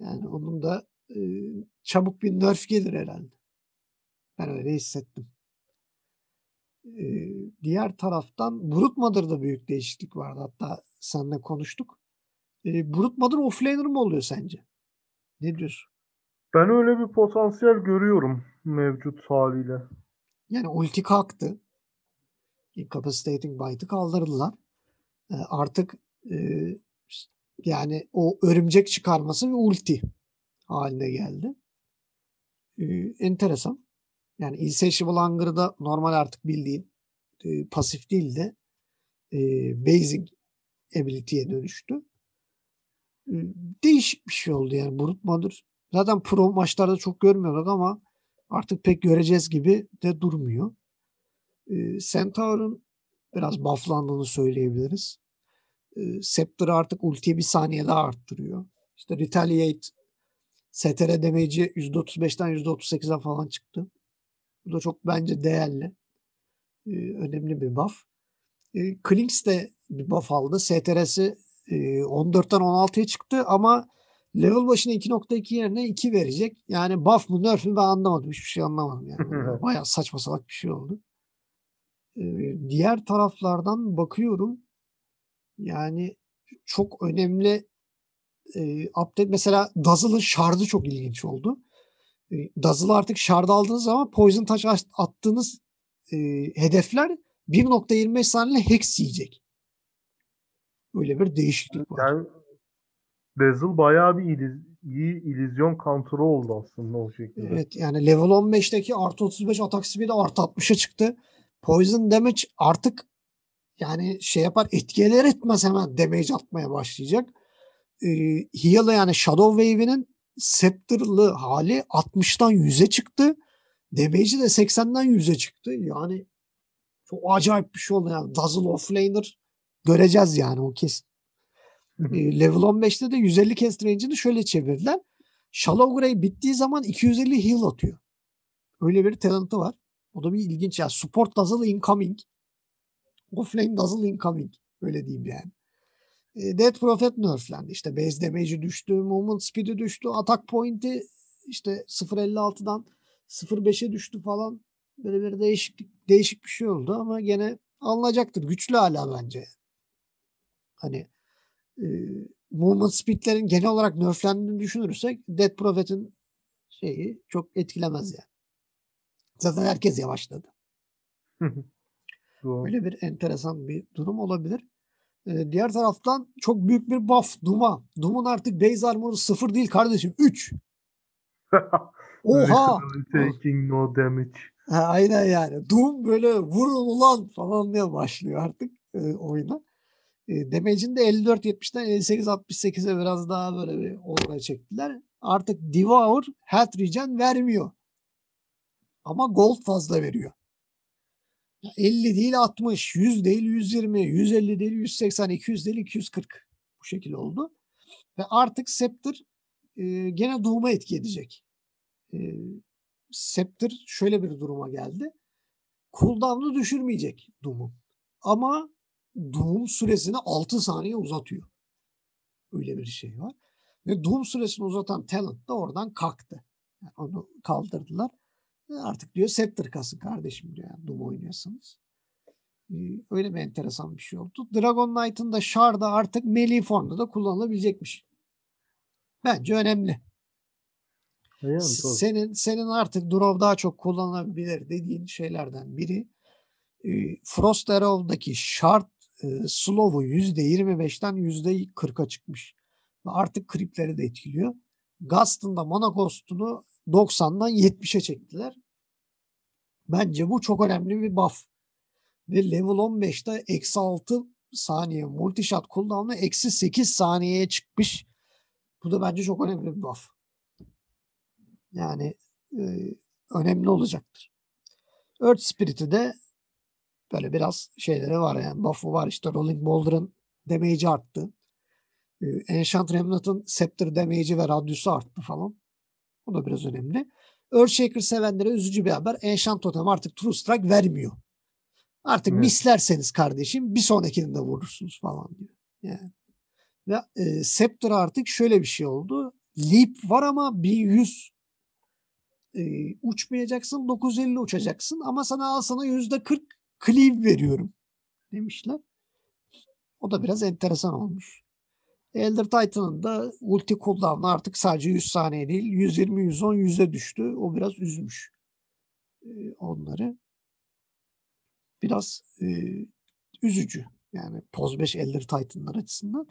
Yani onun da e, çabuk bir nerf gelir herhalde. Ben öyle hissettim. E, diğer taraftan Brute Mother'da büyük değişiklik vardı. Hatta seninle konuştuk. E, Brute Mother offlaner mı oluyor sence? Ne diyorsun? Ben öyle bir potansiyel görüyorum mevcut haliyle. Yani ulti kalktı. Incapacitating Bite'ı kaldırdılar. E, artık e, yani o örümcek çıkarması ve ulti haline geldi. E, enteresan. Yani Insatiable Hunger'da normal artık bildiğin e, pasif değil de e, basic ability'ye dönüştü değişik bir şey oldu yani Brut Mother. Zaten pro maçlarda çok görmüyorduk ama artık pek göreceğiz gibi de durmuyor. E, Centaur'un biraz bufflandığını söyleyebiliriz. E, Scepter artık ultiye bir saniye daha arttırıyor. İşte Retaliate STR damage'i %35'ten %38'e falan çıktı. Bu da çok bence değerli. E, önemli bir buff. E, Klinks de bir buff aldı. STR'si 14'ten 16'ya çıktı ama level başına 2.2 yerine 2 verecek. Yani buff mı nerf mi ben anlamadım. Hiçbir şey anlamadım yani. Bayağı saçma salak bir şey oldu. diğer taraflardan bakıyorum. Yani çok önemli e, update. Mesela Dazzle'ın şardı çok ilginç oldu. E, Dazzle'ı artık şardı aldığınız zaman Poison Touch attığınız e, hedefler 1.25 saniye hex yiyecek. Öyle bir değişiklik var. Yani Dazzle bayağı bir iliz, iyi illüzyon kontrolü oldu aslında o şekilde. Evet yani level 15'teki artı 35 atak speed'i artı 60'a çıktı. Poison damage artık yani şey yapar etkiler etmez hemen damage atmaya başlayacak. Ee, Heal yani Shadow Wave'inin Scepter'lı hali 60'tan 100'e çıktı. Damage'i de 80'den 100'e çıktı. Yani çok acayip bir şey oldu yani. Dazzle offlaner göreceğiz yani o kesin. level 15'te de 150 cast range'ini şöyle çevirdiler. Shallow Grey bittiği zaman 250 heal atıyor. Öyle bir talentı var. O da bir ilginç ya. Support Dazzle incoming. Offlane Dazzle incoming. Öyle diyeyim yani. E, Dead Prophet nerflendi. İşte base damage'i düştü, movement speed'i düştü, attack point'i işte 0.56'dan 0.5'e düştü falan. Böyle bir değişiklik, değişik bir şey oldu ama gene alınacaktır. Güçlü hala bence. Hani e, movement speed'lerin genel olarak nerflendiğini düşünürsek Dead Prophet'in şeyi çok etkilemez yani. Zaten herkes yavaşladı. Böyle bir enteresan bir durum olabilir. Ee, diğer taraftan çok büyük bir buff Doom'a. Doom'un artık base armor'ı sıfır değil kardeşim. 3. Oha! Taking no damage. Ha, aynen yani. Doom böyle vurun ulan falan diye başlıyor artık e, oyuna. E, damage'ini de 54-70'den 58-68'e biraz daha böyle bir oraya çektiler. Artık Devour health regen vermiyor. Ama gold fazla veriyor. 50 değil 60, 100 değil 120, 150 değil 180, 200 değil 240. Bu şekilde oldu. Ve artık Scepter e, gene Doom'a etki edecek. E, Scepter şöyle bir duruma geldi. Cooldown'u düşürmeyecek Doom'u. Ama Doom süresini 6 saniye uzatıyor. Öyle bir şey var. Ve Doom süresini uzatan talent da oradan kalktı. Yani onu kaldırdılar. Artık diyor Scepter kasın kardeşim diyor. Yani Doom oynuyorsanız. Ee, öyle bir enteresan bir şey oldu. Dragon Knight'ın da Shard'a artık melee formda da kullanılabilecekmiş. Bence önemli. Yani, senin senin artık Draw daha çok kullanılabilir dediğin şeylerden biri e, Frost Arrow'daki Shard e, Slow'u %25'ten %40'a çıkmış. Ve artık kripleri de etkiliyor. Gast'ın da Mana Ghost'unu 90'dan 70'e çektiler. Bence bu çok önemli bir buff. Ve level 15'te eksi 6 saniye multishot cooldown'u eksi 8 saniyeye çıkmış. Bu da bence çok önemli bir buff. Yani e, önemli olacaktır. Earth Spirit'i de böyle biraz şeyleri var yani buff'u var işte Rolling Boulder'ın damage'i arttı. E, Enchant Remnant'ın Scepter damage'i ve radyusu arttı falan. O da biraz önemli. Earthshaker sevenlere üzücü bir haber. Enchant Totem artık True Strike vermiyor. Artık evet. mislerseniz kardeşim bir sonrakini de vurursunuz falan diyor. Yani. Ve e, Scepter artık şöyle bir şey oldu. Leap var ama 1100 e, uçmayacaksın 950 uçacaksın ama sana al sana %40 cleave veriyorum demişler. O da biraz enteresan olmuş. Elder Titan'ın da ulti cooldown'u artık sadece 100 saniye değil 120 110 100'e düştü. O biraz üzmüş onları. Biraz e, üzücü. Yani Poz 5 Elder Titan'lar açısından.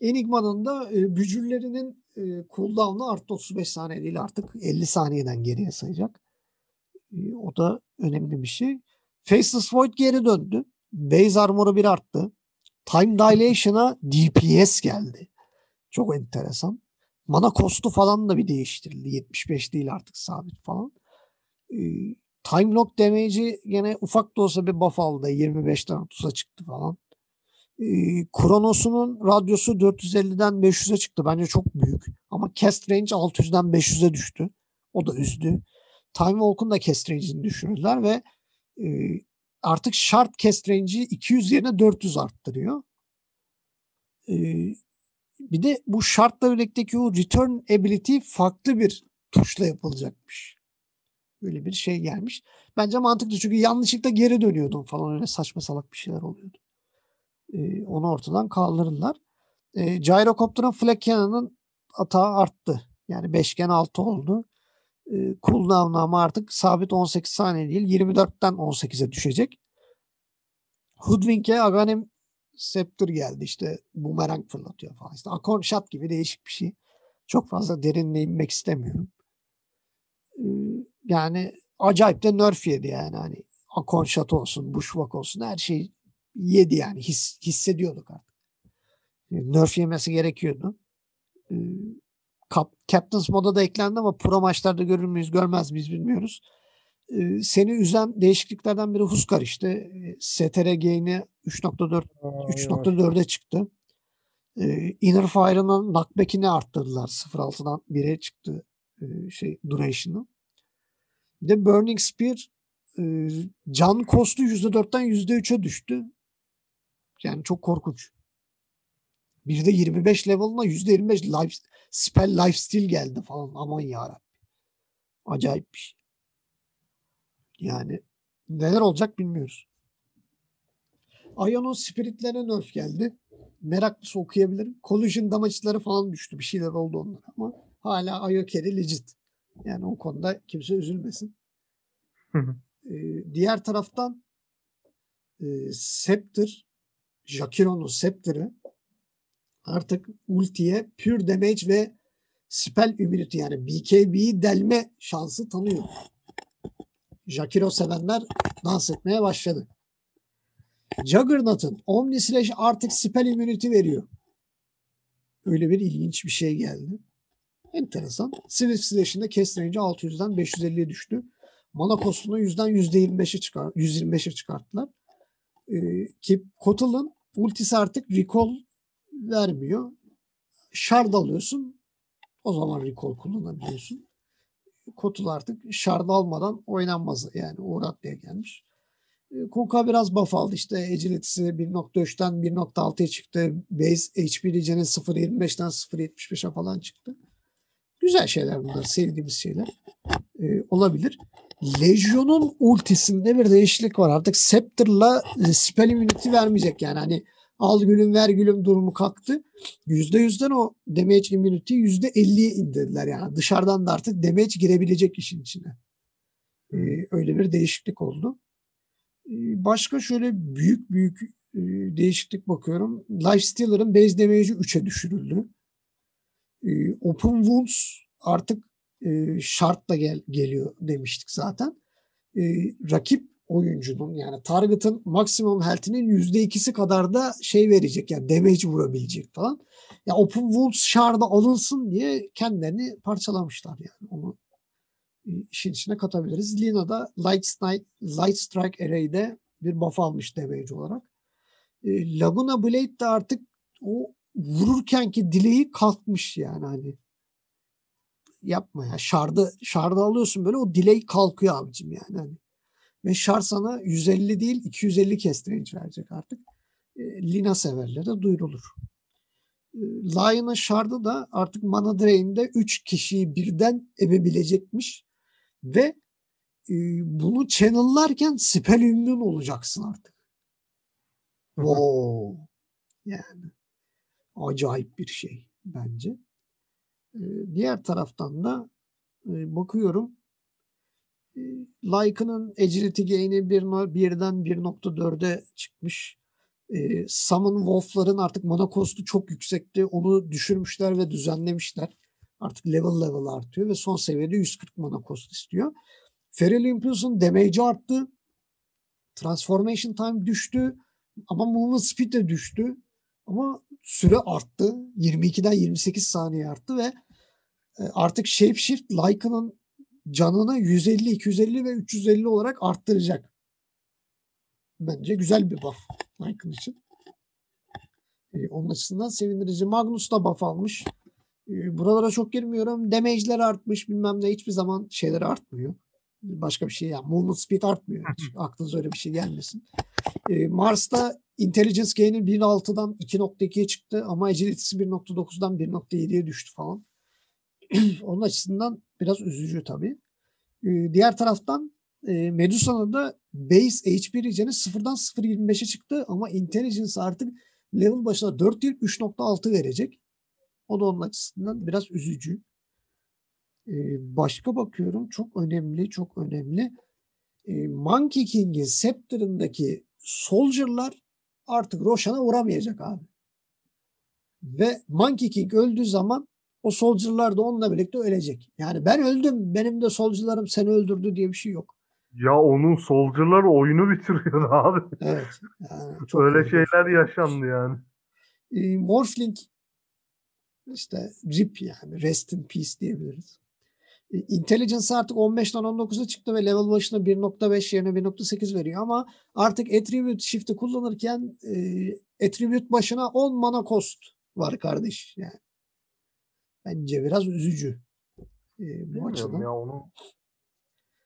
Enigma'nın da e, bücürlerinin e, cooldown'u artı 35 saniye değil artık 50 saniyeden geriye sayacak. E, o da önemli bir şey. Faceless Void geri döndü. Base armor'u bir arttı. Time Dilation'a DPS geldi. Çok enteresan. Mana kostu falan da bir değiştirildi. 75 değil artık sabit falan. Ee, time lock damage'i gene ufak da olsa bir buff aldı. 25'ten 30'a çıktı falan. Ee, Kronos'unun radyosu 450'den 500'e çıktı. Bence çok büyük. Ama cast range 600'den 500'e düştü. O da üzdü. Time Walk'un da cast range'ini düşürdüler ve artık şart cast range'i 200 yerine 400 arttırıyor. Ee, bir de bu şartla birlikteki o return ability farklı bir tuşla yapılacakmış. Böyle bir şey gelmiş. Bence mantıklı çünkü yanlışlıkla geri dönüyordum falan öyle saçma salak bir şeyler oluyordu. Ee, onu ortadan kaldırırlar. E, Gyrocopter'ın flag cannon'ın atağı arttı. Yani beşgen 6 oldu. E, cooldown ama artık sabit 18 saniye değil 24'ten 18'e düşecek. Hoodwink'e Aghanim Scepter geldi işte bumerang fırlatıyor falan. İşte Akon Shot gibi değişik bir şey. Çok fazla derinle inmek istemiyorum. Yani acayip de nerf yedi yani hani Akon Shot olsun, Bushwhack olsun her şey yedi yani his, hissediyorduk artık. Nerf yemesi gerekiyordu. Captain's moda da eklendi ama pro maçlarda görür müyüz görmez miyiz bilmiyoruz. Ee, seni üzen değişikliklerden biri Huskar işte. Ee, STR gain'i 3.4 3.4'e çıktı. Ee, Inner Fire'ın knockback'ini arttırdılar. 0.6'dan 1'e çıktı e, şey duration'ı. Bir de Burning Spear e, can kostu %4'ten %3'e düştü. Yani çok korkunç. Bir de 25 level'ına %25 life, spell lifesteal geldi falan. Aman yarabbim. Acayip bir şey. Yani neler olacak bilmiyoruz. Ion'un spiritlerine nerf geldi. Meraklısı okuyabilirim. Collision damage'ları falan düştü. Bir şeyler oldu onlara ama hala Io carry legit. Yani o konuda kimse üzülmesin. ee, diğer taraftan e, Scepter Jakiro'nun Scepter'ı artık ultiye pure damage ve spell immunity yani BKB'yi delme şansı tanıyor. Jakiro sevenler dans etmeye başladı. Juggernaut'ın Omni Slash artık spell immunity veriyor. Öyle bir ilginç bir şey geldi. Enteresan. Swift Slash'ın da cast range'i 600'den 550'ye düştü. Mana cost'unu %'den %25'e çıkar, 125'e çıkarttılar. Ee, ki Kotal'ın ultisi artık recall vermiyor. Shard alıyorsun. O zaman recall kullanabiliyorsun. Kotul artık şard almadan oynanmaz yani Uğur diye gelmiş. E, Kuka biraz buff aldı işte agility'si 1.3'ten 1.6'ya çıktı. Base HP diyeceğine 0.25'ten 0.75'e falan çıktı. Güzel şeyler bunlar. Sevdiğimiz şeyler. Ee, olabilir. Legion'un ultisinde bir değişiklik var. Artık Scepter'la e, spell immunity vermeyecek yani. Hani al gülüm ver gülüm durumu kalktı. %100'den o damage immunity %50'ye indirdiler. Yani dışarıdan da artık damage girebilecek işin içine. Ee, öyle bir değişiklik oldu. Ee, başka şöyle büyük büyük e, değişiklik bakıyorum. Lifestealer'ın base damage'i 3'e düşürüldü. Ee, Open Wounds artık e, şartla gel, geliyor demiştik zaten. Ee, rakip oyuncunun yani target'ın maksimum health'inin %2'si kadar da şey verecek yani damage vurabilecek falan. Ya Open Wounds Shard'a alınsın diye kendilerini parçalamışlar yani. Onu e, işin içine katabiliriz. Lina da Light Strike, Light Strike Array'de bir buff almış damage olarak. E, Laguna Blade de artık o vururkenki dileği kalkmış yani hani yapma ya. Şardı, şardı alıyorsun böyle o delay kalkıyor abicim yani. Hani ve şar sana 150 değil 250 kez range verecek artık. E, Lina severlere duyurulur. E, Lion'ın şardı da artık Mana Drain'de 3 kişiyi birden ebebilecekmiş. Ve e, bunu channel'larken spell immune olacaksın artık. Wow. Yani acayip bir şey bence. Diğer taraftan da bakıyorum Like'ının agility gain'i bir, birden 1.4'e çıkmış. E, Summon Wolf'ların artık mana cost'u çok yüksekti. Onu düşürmüşler ve düzenlemişler. Artık level level artıyor ve son seviyede 140 mana cost istiyor. Feral Impulse'un damage'i arttı. Transformation time düştü. Ama movement speed de düştü. Ama süre arttı. 22'den 28 saniye arttı ve artık Shapeshift Lycan'ın canını 150, 250 ve 350 olarak arttıracak. Bence güzel bir buff Lycan için. Ee, onun açısından sevindirici. Magnus da buff almış. Ee, buralara çok girmiyorum. Damage'ler artmış bilmem ne hiçbir zaman şeyler artmıyor. Başka bir şey yani. Movement speed artmıyor. Hiç aklınıza öyle bir şey gelmesin. Ee, Mars'ta Intelligence gain'i 1.6'dan 2.2'ye çıktı ama Agility'si 1.9'dan 1.7'ye düştü falan. Onun açısından biraz üzücü tabii. Ee, diğer taraftan e, Medusa'nın da base HP region'i sıfırdan 0.25'e çıktı ama intelligence artık level başına 4 değil 3.6 verecek. O da onun açısından biraz üzücü. Ee, başka bakıyorum çok önemli çok önemli. Ee, Monkey King'in Scepter'ındaki Soldier'lar artık Roshan'a vuramayacak abi. Ve Monkey King öldüğü zaman o Soldier'lar da onunla birlikte ölecek. Yani ben öldüm benim de Soldier'larım seni öldürdü diye bir şey yok. Ya onun Soldier'lar oyunu bitiriyor abi. Evet. Yani çok Öyle şeyler yaşandı yani. E, Morphling işte RIP yani Rest in Peace diyebiliriz. E, Intelligence artık 15'ten 19'a çıktı ve level başına 1.5 yerine 1.8 veriyor ama artık Attribute Shift'i kullanırken e, Attribute başına 10 mana cost var kardeş yani. Bence biraz üzücü. E, bu açıdan. ya onu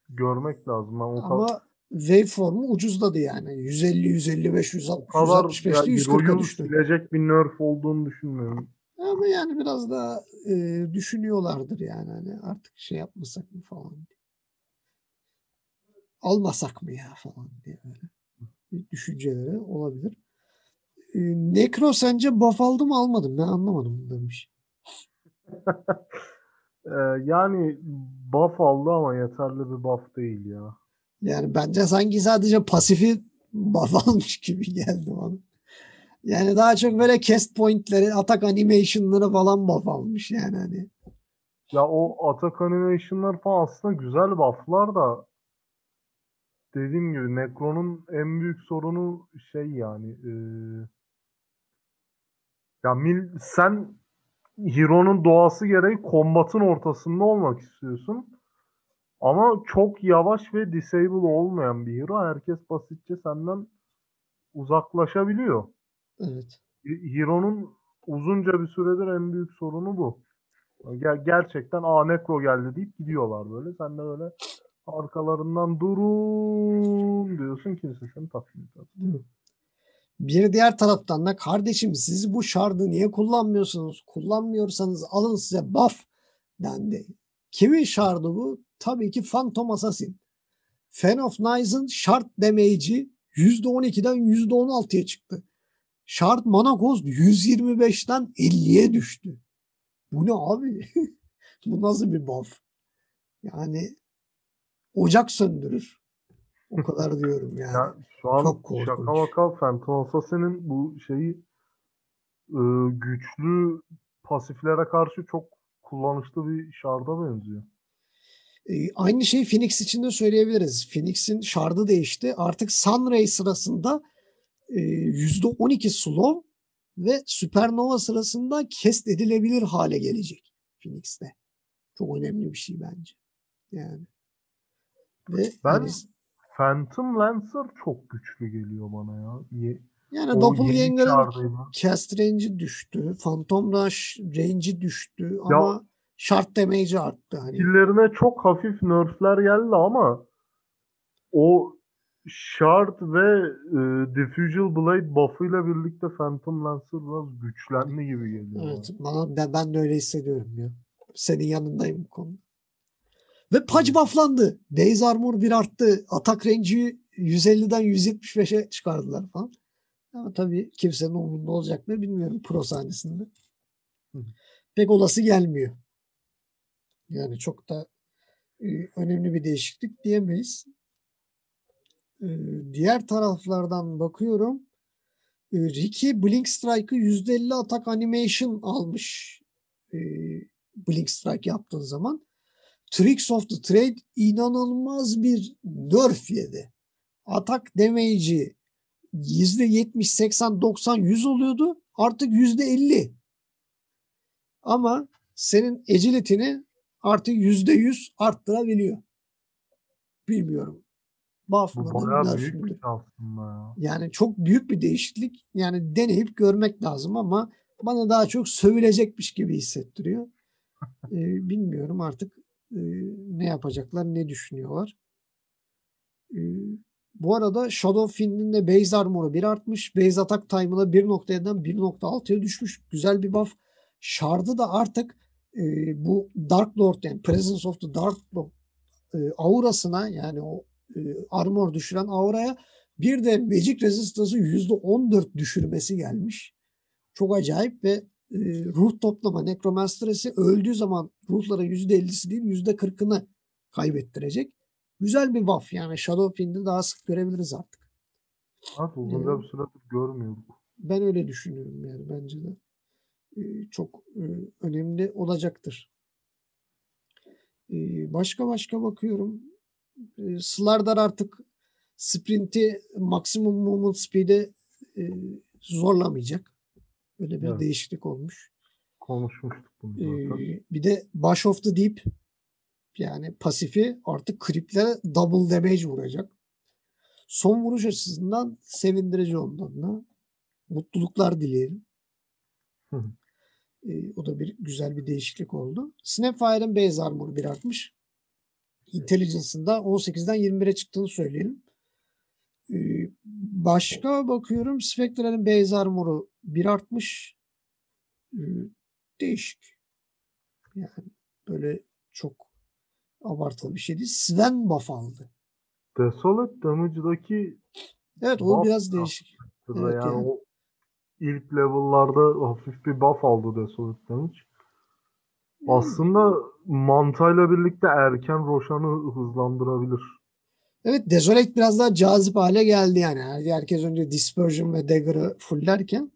görmek lazım. Ben o kadar, Ama waveform'u ucuzladı yani. 150, 155, 160, o kadar 165'te ya 140'a Hero'yu düştü. silecek bir nerf olduğunu düşünmüyorum. Ama yani biraz da e, düşünüyorlardır yani hani artık şey yapmasak mı falan diye. Almasak mı ya falan diye böyle düşünceleri olabilir. E, Necro sence buff aldı mı almadı mı? Ben anlamadım şey. Ee, yani buff aldı ama yeterli bir buff değil ya. Yani bence sanki sadece pasifi buff almış gibi geldi bana. Yani daha çok böyle cast pointleri, atak animation'ları falan buff almış yani hani. Ya o atak animation'lar falan aslında güzel buff'lar da dediğim gibi Necro'nun en büyük sorunu şey yani eee, ya mil, sen Hero'nun doğası gereği kombatın ortasında olmak istiyorsun. Ama çok yavaş ve disable olmayan bir hero. Herkes basitçe senden uzaklaşabiliyor. Evet. Hero'nun uzunca bir süredir en büyük sorunu bu. Ger- gerçekten a Necro geldi deyip gidiyorlar böyle. Sen de böyle arkalarından durun diyorsun kimse seni takmıyor. tabii. Bir diğer taraftan da kardeşim siz bu şardı niye kullanmıyorsunuz? Kullanmıyorsanız alın size buff dendi. Kimin şardı bu? Tabii ki Phantom Assassin. Fan of Knights'ın şart damage'i %12'den %16'ya çıktı. Şart mana cost 125'ten 50'ye düştü. Bu ne abi? bu nasıl bir buff? Yani ocak söndürür. O kadar diyorum yani. Ya şu an Çok korkunç. şaka maka Phantom Assassin'in bu şeyi e, güçlü pasiflere karşı çok kullanışlı bir şarda benziyor. Ee, aynı şeyi Phoenix için de söyleyebiliriz. Phoenix'in şardı değişti. Artık Sunray sırasında e, %12 slow ve Supernova sırasında kest edilebilir hale gelecek Phoenix'te. Çok önemli bir şey bence. Yani. Ve Ben hani- Phantom Lancer çok güçlü geliyor bana ya. Ye- yani Doppelganger'ın cast range'i düştü. Phantom Rush range'i düştü ama şart damage'i arttı. Hani. Skill'lerine çok hafif nerfler geldi ama o Shard ve e, Diffusal Blade buff'ıyla birlikte Phantom Lancer biraz güçlendi gibi geliyor. Evet, bana, ben, ben de öyle hissediyorum ya. Senin yanındayım bu konuda. Ve Pudge bufflandı. Days Armor bir arttı. Atak range'i 150'den 175'e çıkardılar falan. Ama tabii kimsenin umurunda olacak mı bilmiyorum pro sahnesinde. Hı. Pek olası gelmiyor. Yani çok da e, önemli bir değişiklik diyemeyiz. E, diğer taraflardan bakıyorum. E, Ricky Blink Strike'ı %50 atak animation almış. Blink Strike yaptığın zaman. Tricks of the Trade inanılmaz bir nerf yedi. Atak damage'i %70, 80, 90, 100 oluyordu. Artık %50. Ama senin agility'ni artık %100 arttırabiliyor. Bilmiyorum. Buff Bu bayağı büyük bir şey aslında ya. Yani çok büyük bir değişiklik. Yani deneyip görmek lazım ama bana daha çok sövülecekmiş gibi hissettiriyor. Ee, bilmiyorum artık e, ne yapacaklar, ne düşünüyorlar. Ee, bu arada Shadow Fiend'in de base armor'u bir artmış. Base attack time'ı da 1.7'den 1.6'ya düşmüş. Güzel bir buff. Shard'ı da artık e, bu Dark Lord yani Presence of the Dark Lord e, aurasına yani o e, armor düşüren auraya Bir de Magic Resistance'ı %14 düşürmesi gelmiş. Çok acayip ve e, ruh toplama Necromancer'ı öldüğü zaman ruhlara %50'si değil %40'ını kaybettirecek. Güzel bir buff yani Shadow Fiend'i daha sık görebiliriz artık. Evet uzunca bir süredir görmüyorduk. Ben öyle düşünüyorum yani bence de. E, çok e, önemli olacaktır. E, başka başka bakıyorum. E, Slardar artık sprinti maksimum movement speed'e e, zorlamayacak. Öyle bir Evet. değişiklik olmuş. Konuşmuştuk bunu Ee, zaten. bir de Bash of the Deep yani pasifi artık kriplere double damage vuracak. Son vuruş açısından sevindirici ondan da. Mutluluklar dileyelim. Hı hı. Ee, o da bir güzel bir değişiklik oldu. Snapfire'ın base armor bir artmış. Intelligence'ın da 18'den 21'e çıktığını söyleyelim. Ee, başka bakıyorum Spectre'nin base armor'u bir artmış. Ee, değişik. Yani böyle çok abartılı bir şey değil. Sven buff aldı. Desolate Damage'daki Evet o biraz değişik. yani, Evet, yani. o ilk level'larda hafif bir buff aldı Desolate Damage. Aslında mantayla birlikte erken Roshan'ı hızlandırabilir. Evet Desolate biraz daha cazip hale geldi yani. Her- Herkes önce Dispersion ve Dagger'ı fullerken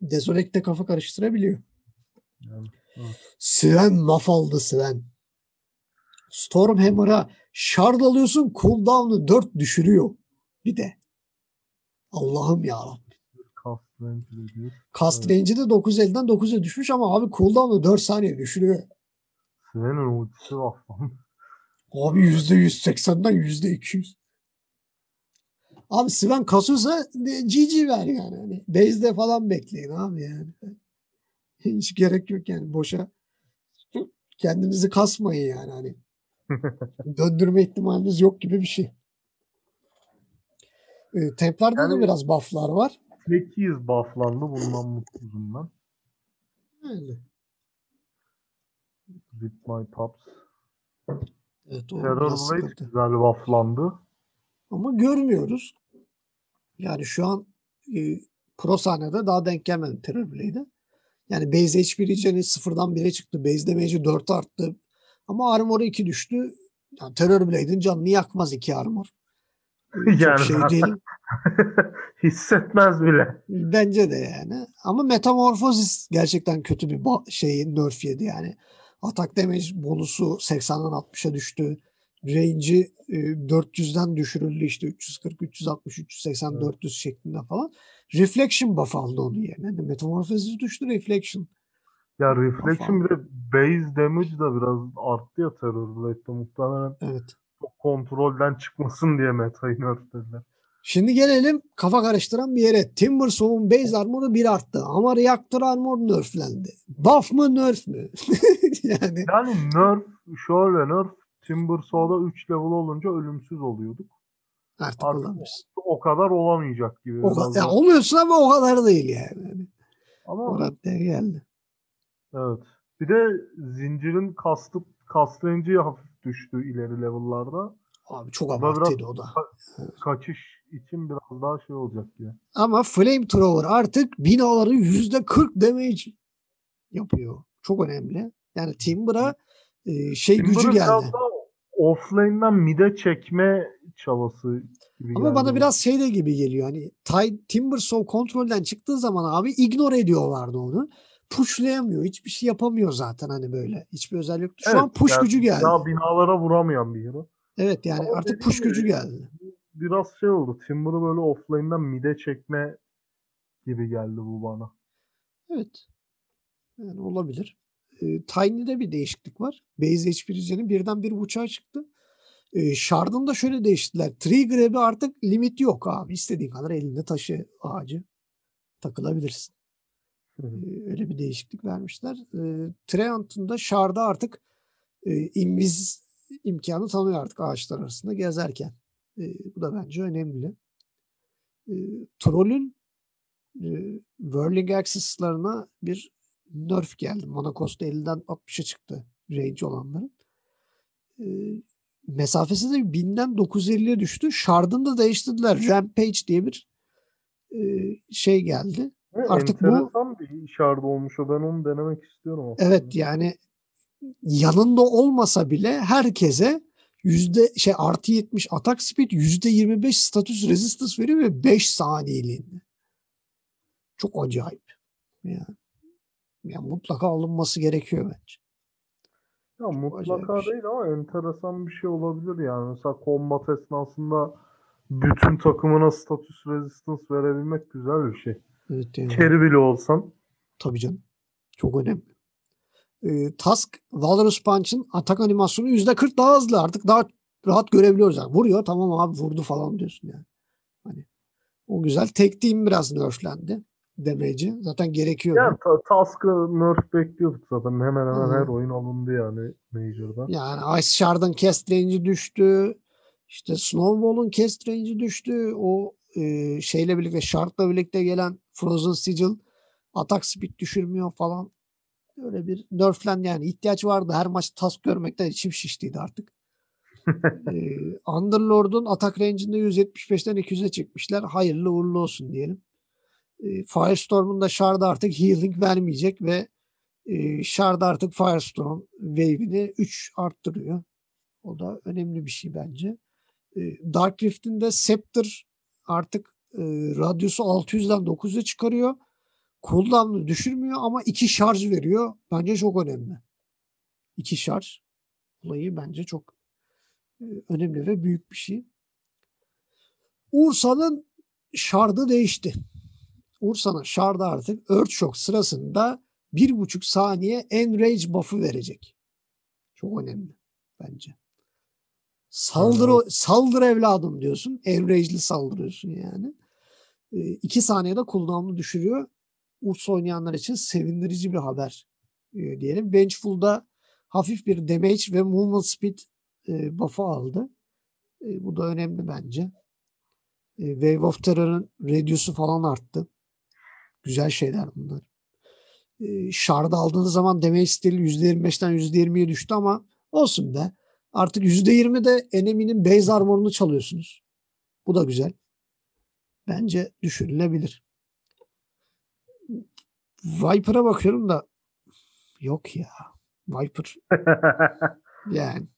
Desolate de kafa karıştırabiliyor. Yani, Sven maf aldı Sven. Stormhammer'a shard alıyorsun cooldown'u 4 düşürüyor. Bir de. Allah'ım ya. cast Evet. range'i de 9.50'den 9'a düşmüş ama abi cooldown'u 4 saniye düşürüyor. Sven'in ultisi var. Abi %180'den %200. Abi Sven kasıyorsa de- GG ver yani. Hani base'de falan bekleyin abi yani. Hiç gerek yok yani boşa. Kendinizi kasmayın yani hani. Döndürme ihtimaliniz yok gibi bir şey. Ee, Templar'da da Yani- biraz buff'lar var. 800 bufflandı bundan mutluyum ben. Yani, Rip my pops. Evet o Blade sıkıntı. güzel bufflandı. Ama görmüyoruz. Yani şu an e, pro sahnede daha denk gelmedim Terror Blade'e. Yani base HP regen'i sıfırdan 1'e çıktı. Base damage'i 4 arttı. Ama armor'u 2 düştü. Yani Terror Blade'in canını yakmaz 2 armor. E, Çok Yani şey değil. Hissetmez bile. Bence de yani. Ama Metamorphosis gerçekten kötü bir şey nerf yedi yani. Atak damage bonusu 80'den 60'a düştü. Range'i e, 400'den düşürüldü işte 340, 360, 380, Evet. 400 şeklinde falan. Reflection buff aldı onun yerine. Yani Metamorphosis düştü Reflection. Ya Reflection bir de base damage da biraz arttı ya Terror Blade'de. Muhtemelen Evet. çok kontrolden çıkmasın diye metayı nerflediler. Şimdi gelelim kafa karıştıran bir yere. Timbersawn base armor'u bir arttı ama reaktör armor nerflendi. Buff mı nerf mü? yani Yani nerf, şöyle nerf, Timbersaw'da 3 level olunca ölümsüz oluyorduk. artık Artık. O kadar olamayacak gibi. O kadar, ya da. oluyorsun ama o kadar değil yani. Ama O geldi. evet. Bir de zincirin kastı, kast range'i hafif düştü ileri level'larda. Abi çok abartıydı o da. Kaçış için biraz daha şey olacak gibi. Ama Flamethrower artık binaları yüzde 40 damage yapıyor. Çok önemli. Yani Timber'a e, şey gücü Timber'ı geldi. offlane'den mid'e çekme çabası gibi Ama geldi bana biraz şey de gibi geliyor. Hani Timbersaw kontrolden çıktığı zaman abi ignore ediyorlardı onu. Pushlayamıyor. Hiçbir şey yapamıyor zaten hani böyle. Hiçbir özellik. Şu Evet, an push yani gücü geldi. Daha binalara vuramayan bir hero. Evet yani Ama artık push gücü geldi. Biraz şey oldu. Timber'ı böyle offlane'den mid'e çekme gibi geldi bu bana. Evet. Yani olabilir. E, Tiny'de bir değişiklik var. Base HP regen'i birden bir buçuğa çıktı. E, Shard'ın da şöyle değiştiler. Tree Grab'i artık limit yok abi. İstediğin kadar elinde taşı ağacı takılabilirsin. Hı hı. E, öyle bir değişiklik vermişler. E, Treant'ın da Shard'a artık e, inviz imkanı tanıyor artık ağaçlar arasında gezerken. E, bu da bence önemli. E, Troll'ün e, Whirling Axes'larına bir nerf geldi. Mana cost 50'den 60'a çıktı range olanların. E, mesafesi de 1000'den 950'ye düştü. Shard'ını da değiştirdiler. Rampage diye bir e, şey geldi. Evet, Artık bu bir şard olmuş o. Ben onu denemek istiyorum aslında. evet yani yanında olmasa bile herkese yüzde şey artı 70 atak speed yüzde 25 status resistance veriyor ve 5 saniyeliğinde. Çok acayip. Yani, yani mutlaka alınması gerekiyor bence. Ya mutlaka şey. değil ama enteresan bir şey olabilir yani. Mesela combat esnasında bütün takımına status resistance verebilmek güzel bir şey. Evet yani. Carry bile olsan. Tabii canım. Çok önemli. Ee, Task Valorous Punch'ın atak animasyonu %40 daha hızlı. Artık daha rahat görebiliyoruz. Yani. Vuruyor tamam abi vurdu falan diyorsun yani. Hani o güzel. Tek team biraz nerflendi. Damage'i. Zaten gerekiyordu. Yani ta- Task'ı nerf bekliyorduk zaten. Hemen hemen Hı. her oyun alındı yani Major'da. Yani Ice Shard'ın cast range'i düştü. İşte Snowball'un cast range'i düştü. O e, şeyle birlikte Shard'la birlikte gelen Frozen Sigil atak speed düşürmüyor falan. Öyle bir nerflendi yani. ihtiyaç vardı. Her maç task görmekten içim şiştiydi artık. e, Underlord'un atak range'inde 175'ten 200'e çıkmışlar. Hayırlı uğurlu olsun diyelim. E, Firestorm'un da Shard'a artık healing vermeyecek ve e, Shard artık Firestorm wave'ini 3 arttırıyor. O da önemli bir şey bence. E, Dark Rift'in de Scepter artık e, radyusu 600'den 900'e çıkarıyor. Cooldown'u düşürmüyor ama 2 şarj veriyor. Bence çok önemli. 2 şarj olayı bence çok e, önemli ve büyük bir şey. Ursa'nın şardı değişti. Ursa'nın şardı artık Earthshock sırasında bir buçuk saniye Enrage buff'ı verecek. Çok önemli bence. Saldır, o- saldır evladım diyorsun. Enrage'li saldırıyorsun yani. E, iki saniyede cooldown'u düşürüyor. Ursa oynayanlar için sevindirici bir haber e, diyelim. Vengeful'da hafif bir damage ve movement speed e, buff'ı aldı. E, bu da önemli bence. E, Wave of Terror'ın reduce'u falan arttı. Güzel şeyler bunlar. E, Shard aldığınız zaman damage stili %25'ten %20'ye düştü ama olsun be. Artık %20 de eneminin base armor'unu çalıyorsunuz. Bu da güzel. Bence düşürülebilir. Viper'a bakıyorum da yok ya. Viper yani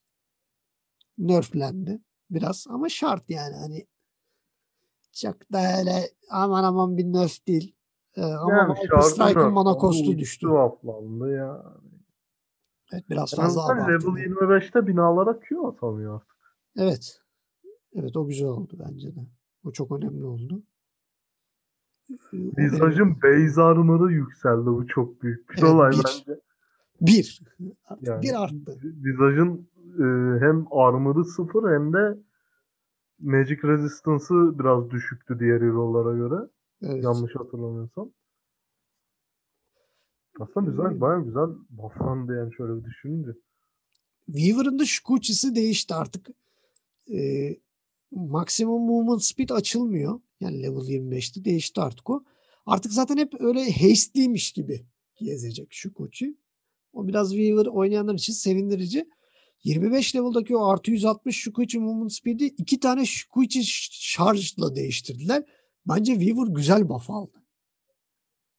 nerflendi biraz ama şart yani hani çok da öyle aman aman bir nerf değil. Ee, ama yani Viper Strike'ın mana kostu düştü. bufflandı ya. Evet biraz En fazla abartıldı. level 25'te binalara Q atamıyor artık. Evet. Evet o güzel oldu bence de. O çok önemli oldu. Base armor'ı yükseldi. Bu çok büyük bir Evet, olay bir. bence. bir. Yani bir arttı. Visaj'ın e, hem armor'ı sıfır hem de Magic Resistance'ı biraz düşüktü diğer hero'lara göre. Evet. Yanlış hatırlamıyorsam. Aslında güzel, baya güzel bufflandı yani şöyle bir düşününce. Weaver'ın da Shukuchi'si değişti artık. Ee, maksimum movement speed açılmıyor. Yani level 25'te değişti artık o. Artık zaten hep öyle hastely'miş gibi gezecek Shukuchi. O biraz Weaver oynayanlar için sevindirici. 25 level'daki o artı 160 Shukuchi movement speed'i iki tane Shukuchi charge'la değiştirdiler. Bence Weaver güzel buff aldı.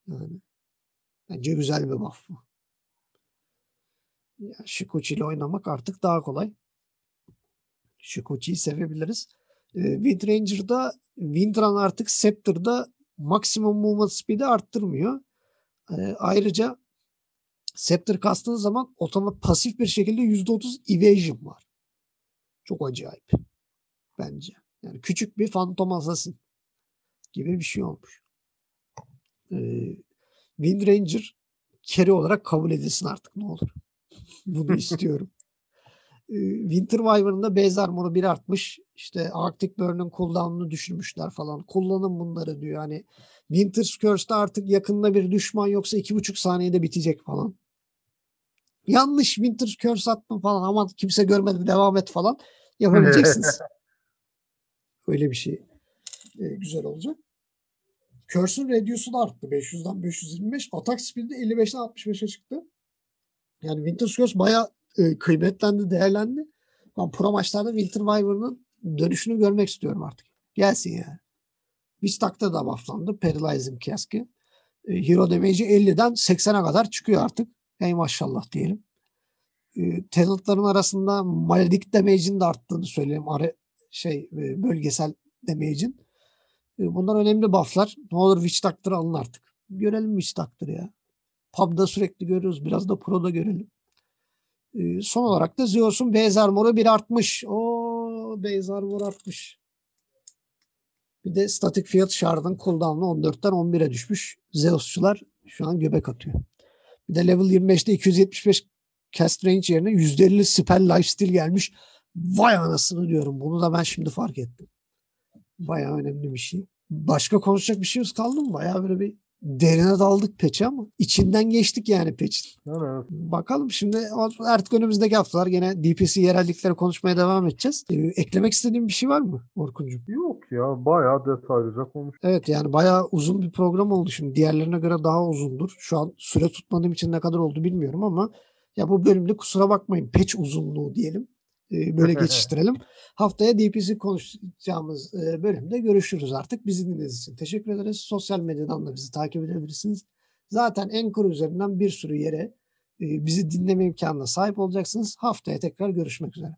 Yani bence güzel bir buff bu. Ya, Shikuchi ile oynamak artık daha kolay. Shikuchi'yi sevebiliriz. Ee, Wind Ranger'da Windrun artık Scepter'da maksimum movement speed'i arttırmıyor. Ee, ayrıca Scepter kastığınız zaman otomatik pasif bir şekilde %30 evasion var. Çok acayip. Bence. Yani küçük bir Phantom Assassin gibi bir şey olmuş. Ee, Wind Ranger carry olarak kabul edilsin artık ne olur. Bunu istiyorum. Winter Wyvern'ın da base armor'u bir artmış. İşte Arctic Burn'un cooldown'unu düşürmüşler falan. Kullanın bunları diyor. Hani Winter's Curse'da artık yakında bir düşman yoksa iki buçuk saniyede bitecek falan. Yanlış Winter's Curse attım falan ama kimse görmedi devam et falan. Yapabileceksiniz. Öyle bir şey. Ee, güzel olacak. Curse'un Radius'u da arttı. 500'den 525. Atak speed'i 55'ten 65'e çıktı. Yani Winter's Curse bayağı e, kıymetlendi, değerlendi. Ben pro maçlarda Winter Wyvern'ın dönüşünü görmek istiyorum artık. Gelsin yani. Wishtak'ta da bufflandı. Paralyzing Cask'i. E, Hero damage'i 50'den 80'e kadar çıkıyor artık. Ey maşallah diyelim. E, arasında Maledict damage'in de arttığını söyleyeyim. Ara, şey e, bölgesel damage'in. E, bunlar önemli bufflar. Ne olur Witch Doctor alın artık. Görelim Witch Doctor'ı ya. Pub'da sürekli görüyoruz. Biraz da Pro'da görelim. E, son olarak da Zeus'un base armor'u bir artmış. O base armor artmış. Bir de static field shard'ın cooldown'u 14'ten 11'e düşmüş. Zeus'çular şu an göbek atıyor. Bir de level 25'te 275 cast range yerine %50 spell lifesteal gelmiş. Vay anasını diyorum. Bunu da ben şimdi fark ettim. Bayağı önemli bir şey. Başka konuşacak bir şeyimiz kaldı mı? Bayağı böyle bir derine daldık peçe ama içinden geçtik yani peçin. Evet. Bakalım şimdi artık önümüzdeki haftalar gene DPC yerellikleri konuşmaya devam edeceğiz. Ee, eklemek istediğin bir şey var mı Orkuncuğum? Yok ya bayağı detaylıca konuştuk. Evet yani bayağı uzun bir program oldu şimdi. Diğerlerine göre daha uzundur. Şu an süre tutmadığım için ne kadar oldu bilmiyorum ama ya bu bölümde kusura bakmayın peç uzunluğu diyelim. Böyle geçiştirelim. Haftaya DPC konuşacağımız e, bölümde görüşürüz artık. Bizi dinlediğiniz için teşekkür ederiz. Sosyal medyadan da bizi takip edebilirsiniz. Zaten Anchor üzerinden bir sürü yere e, bizi dinleme imkanına sahip olacaksınız. Haftaya tekrar görüşmek üzere.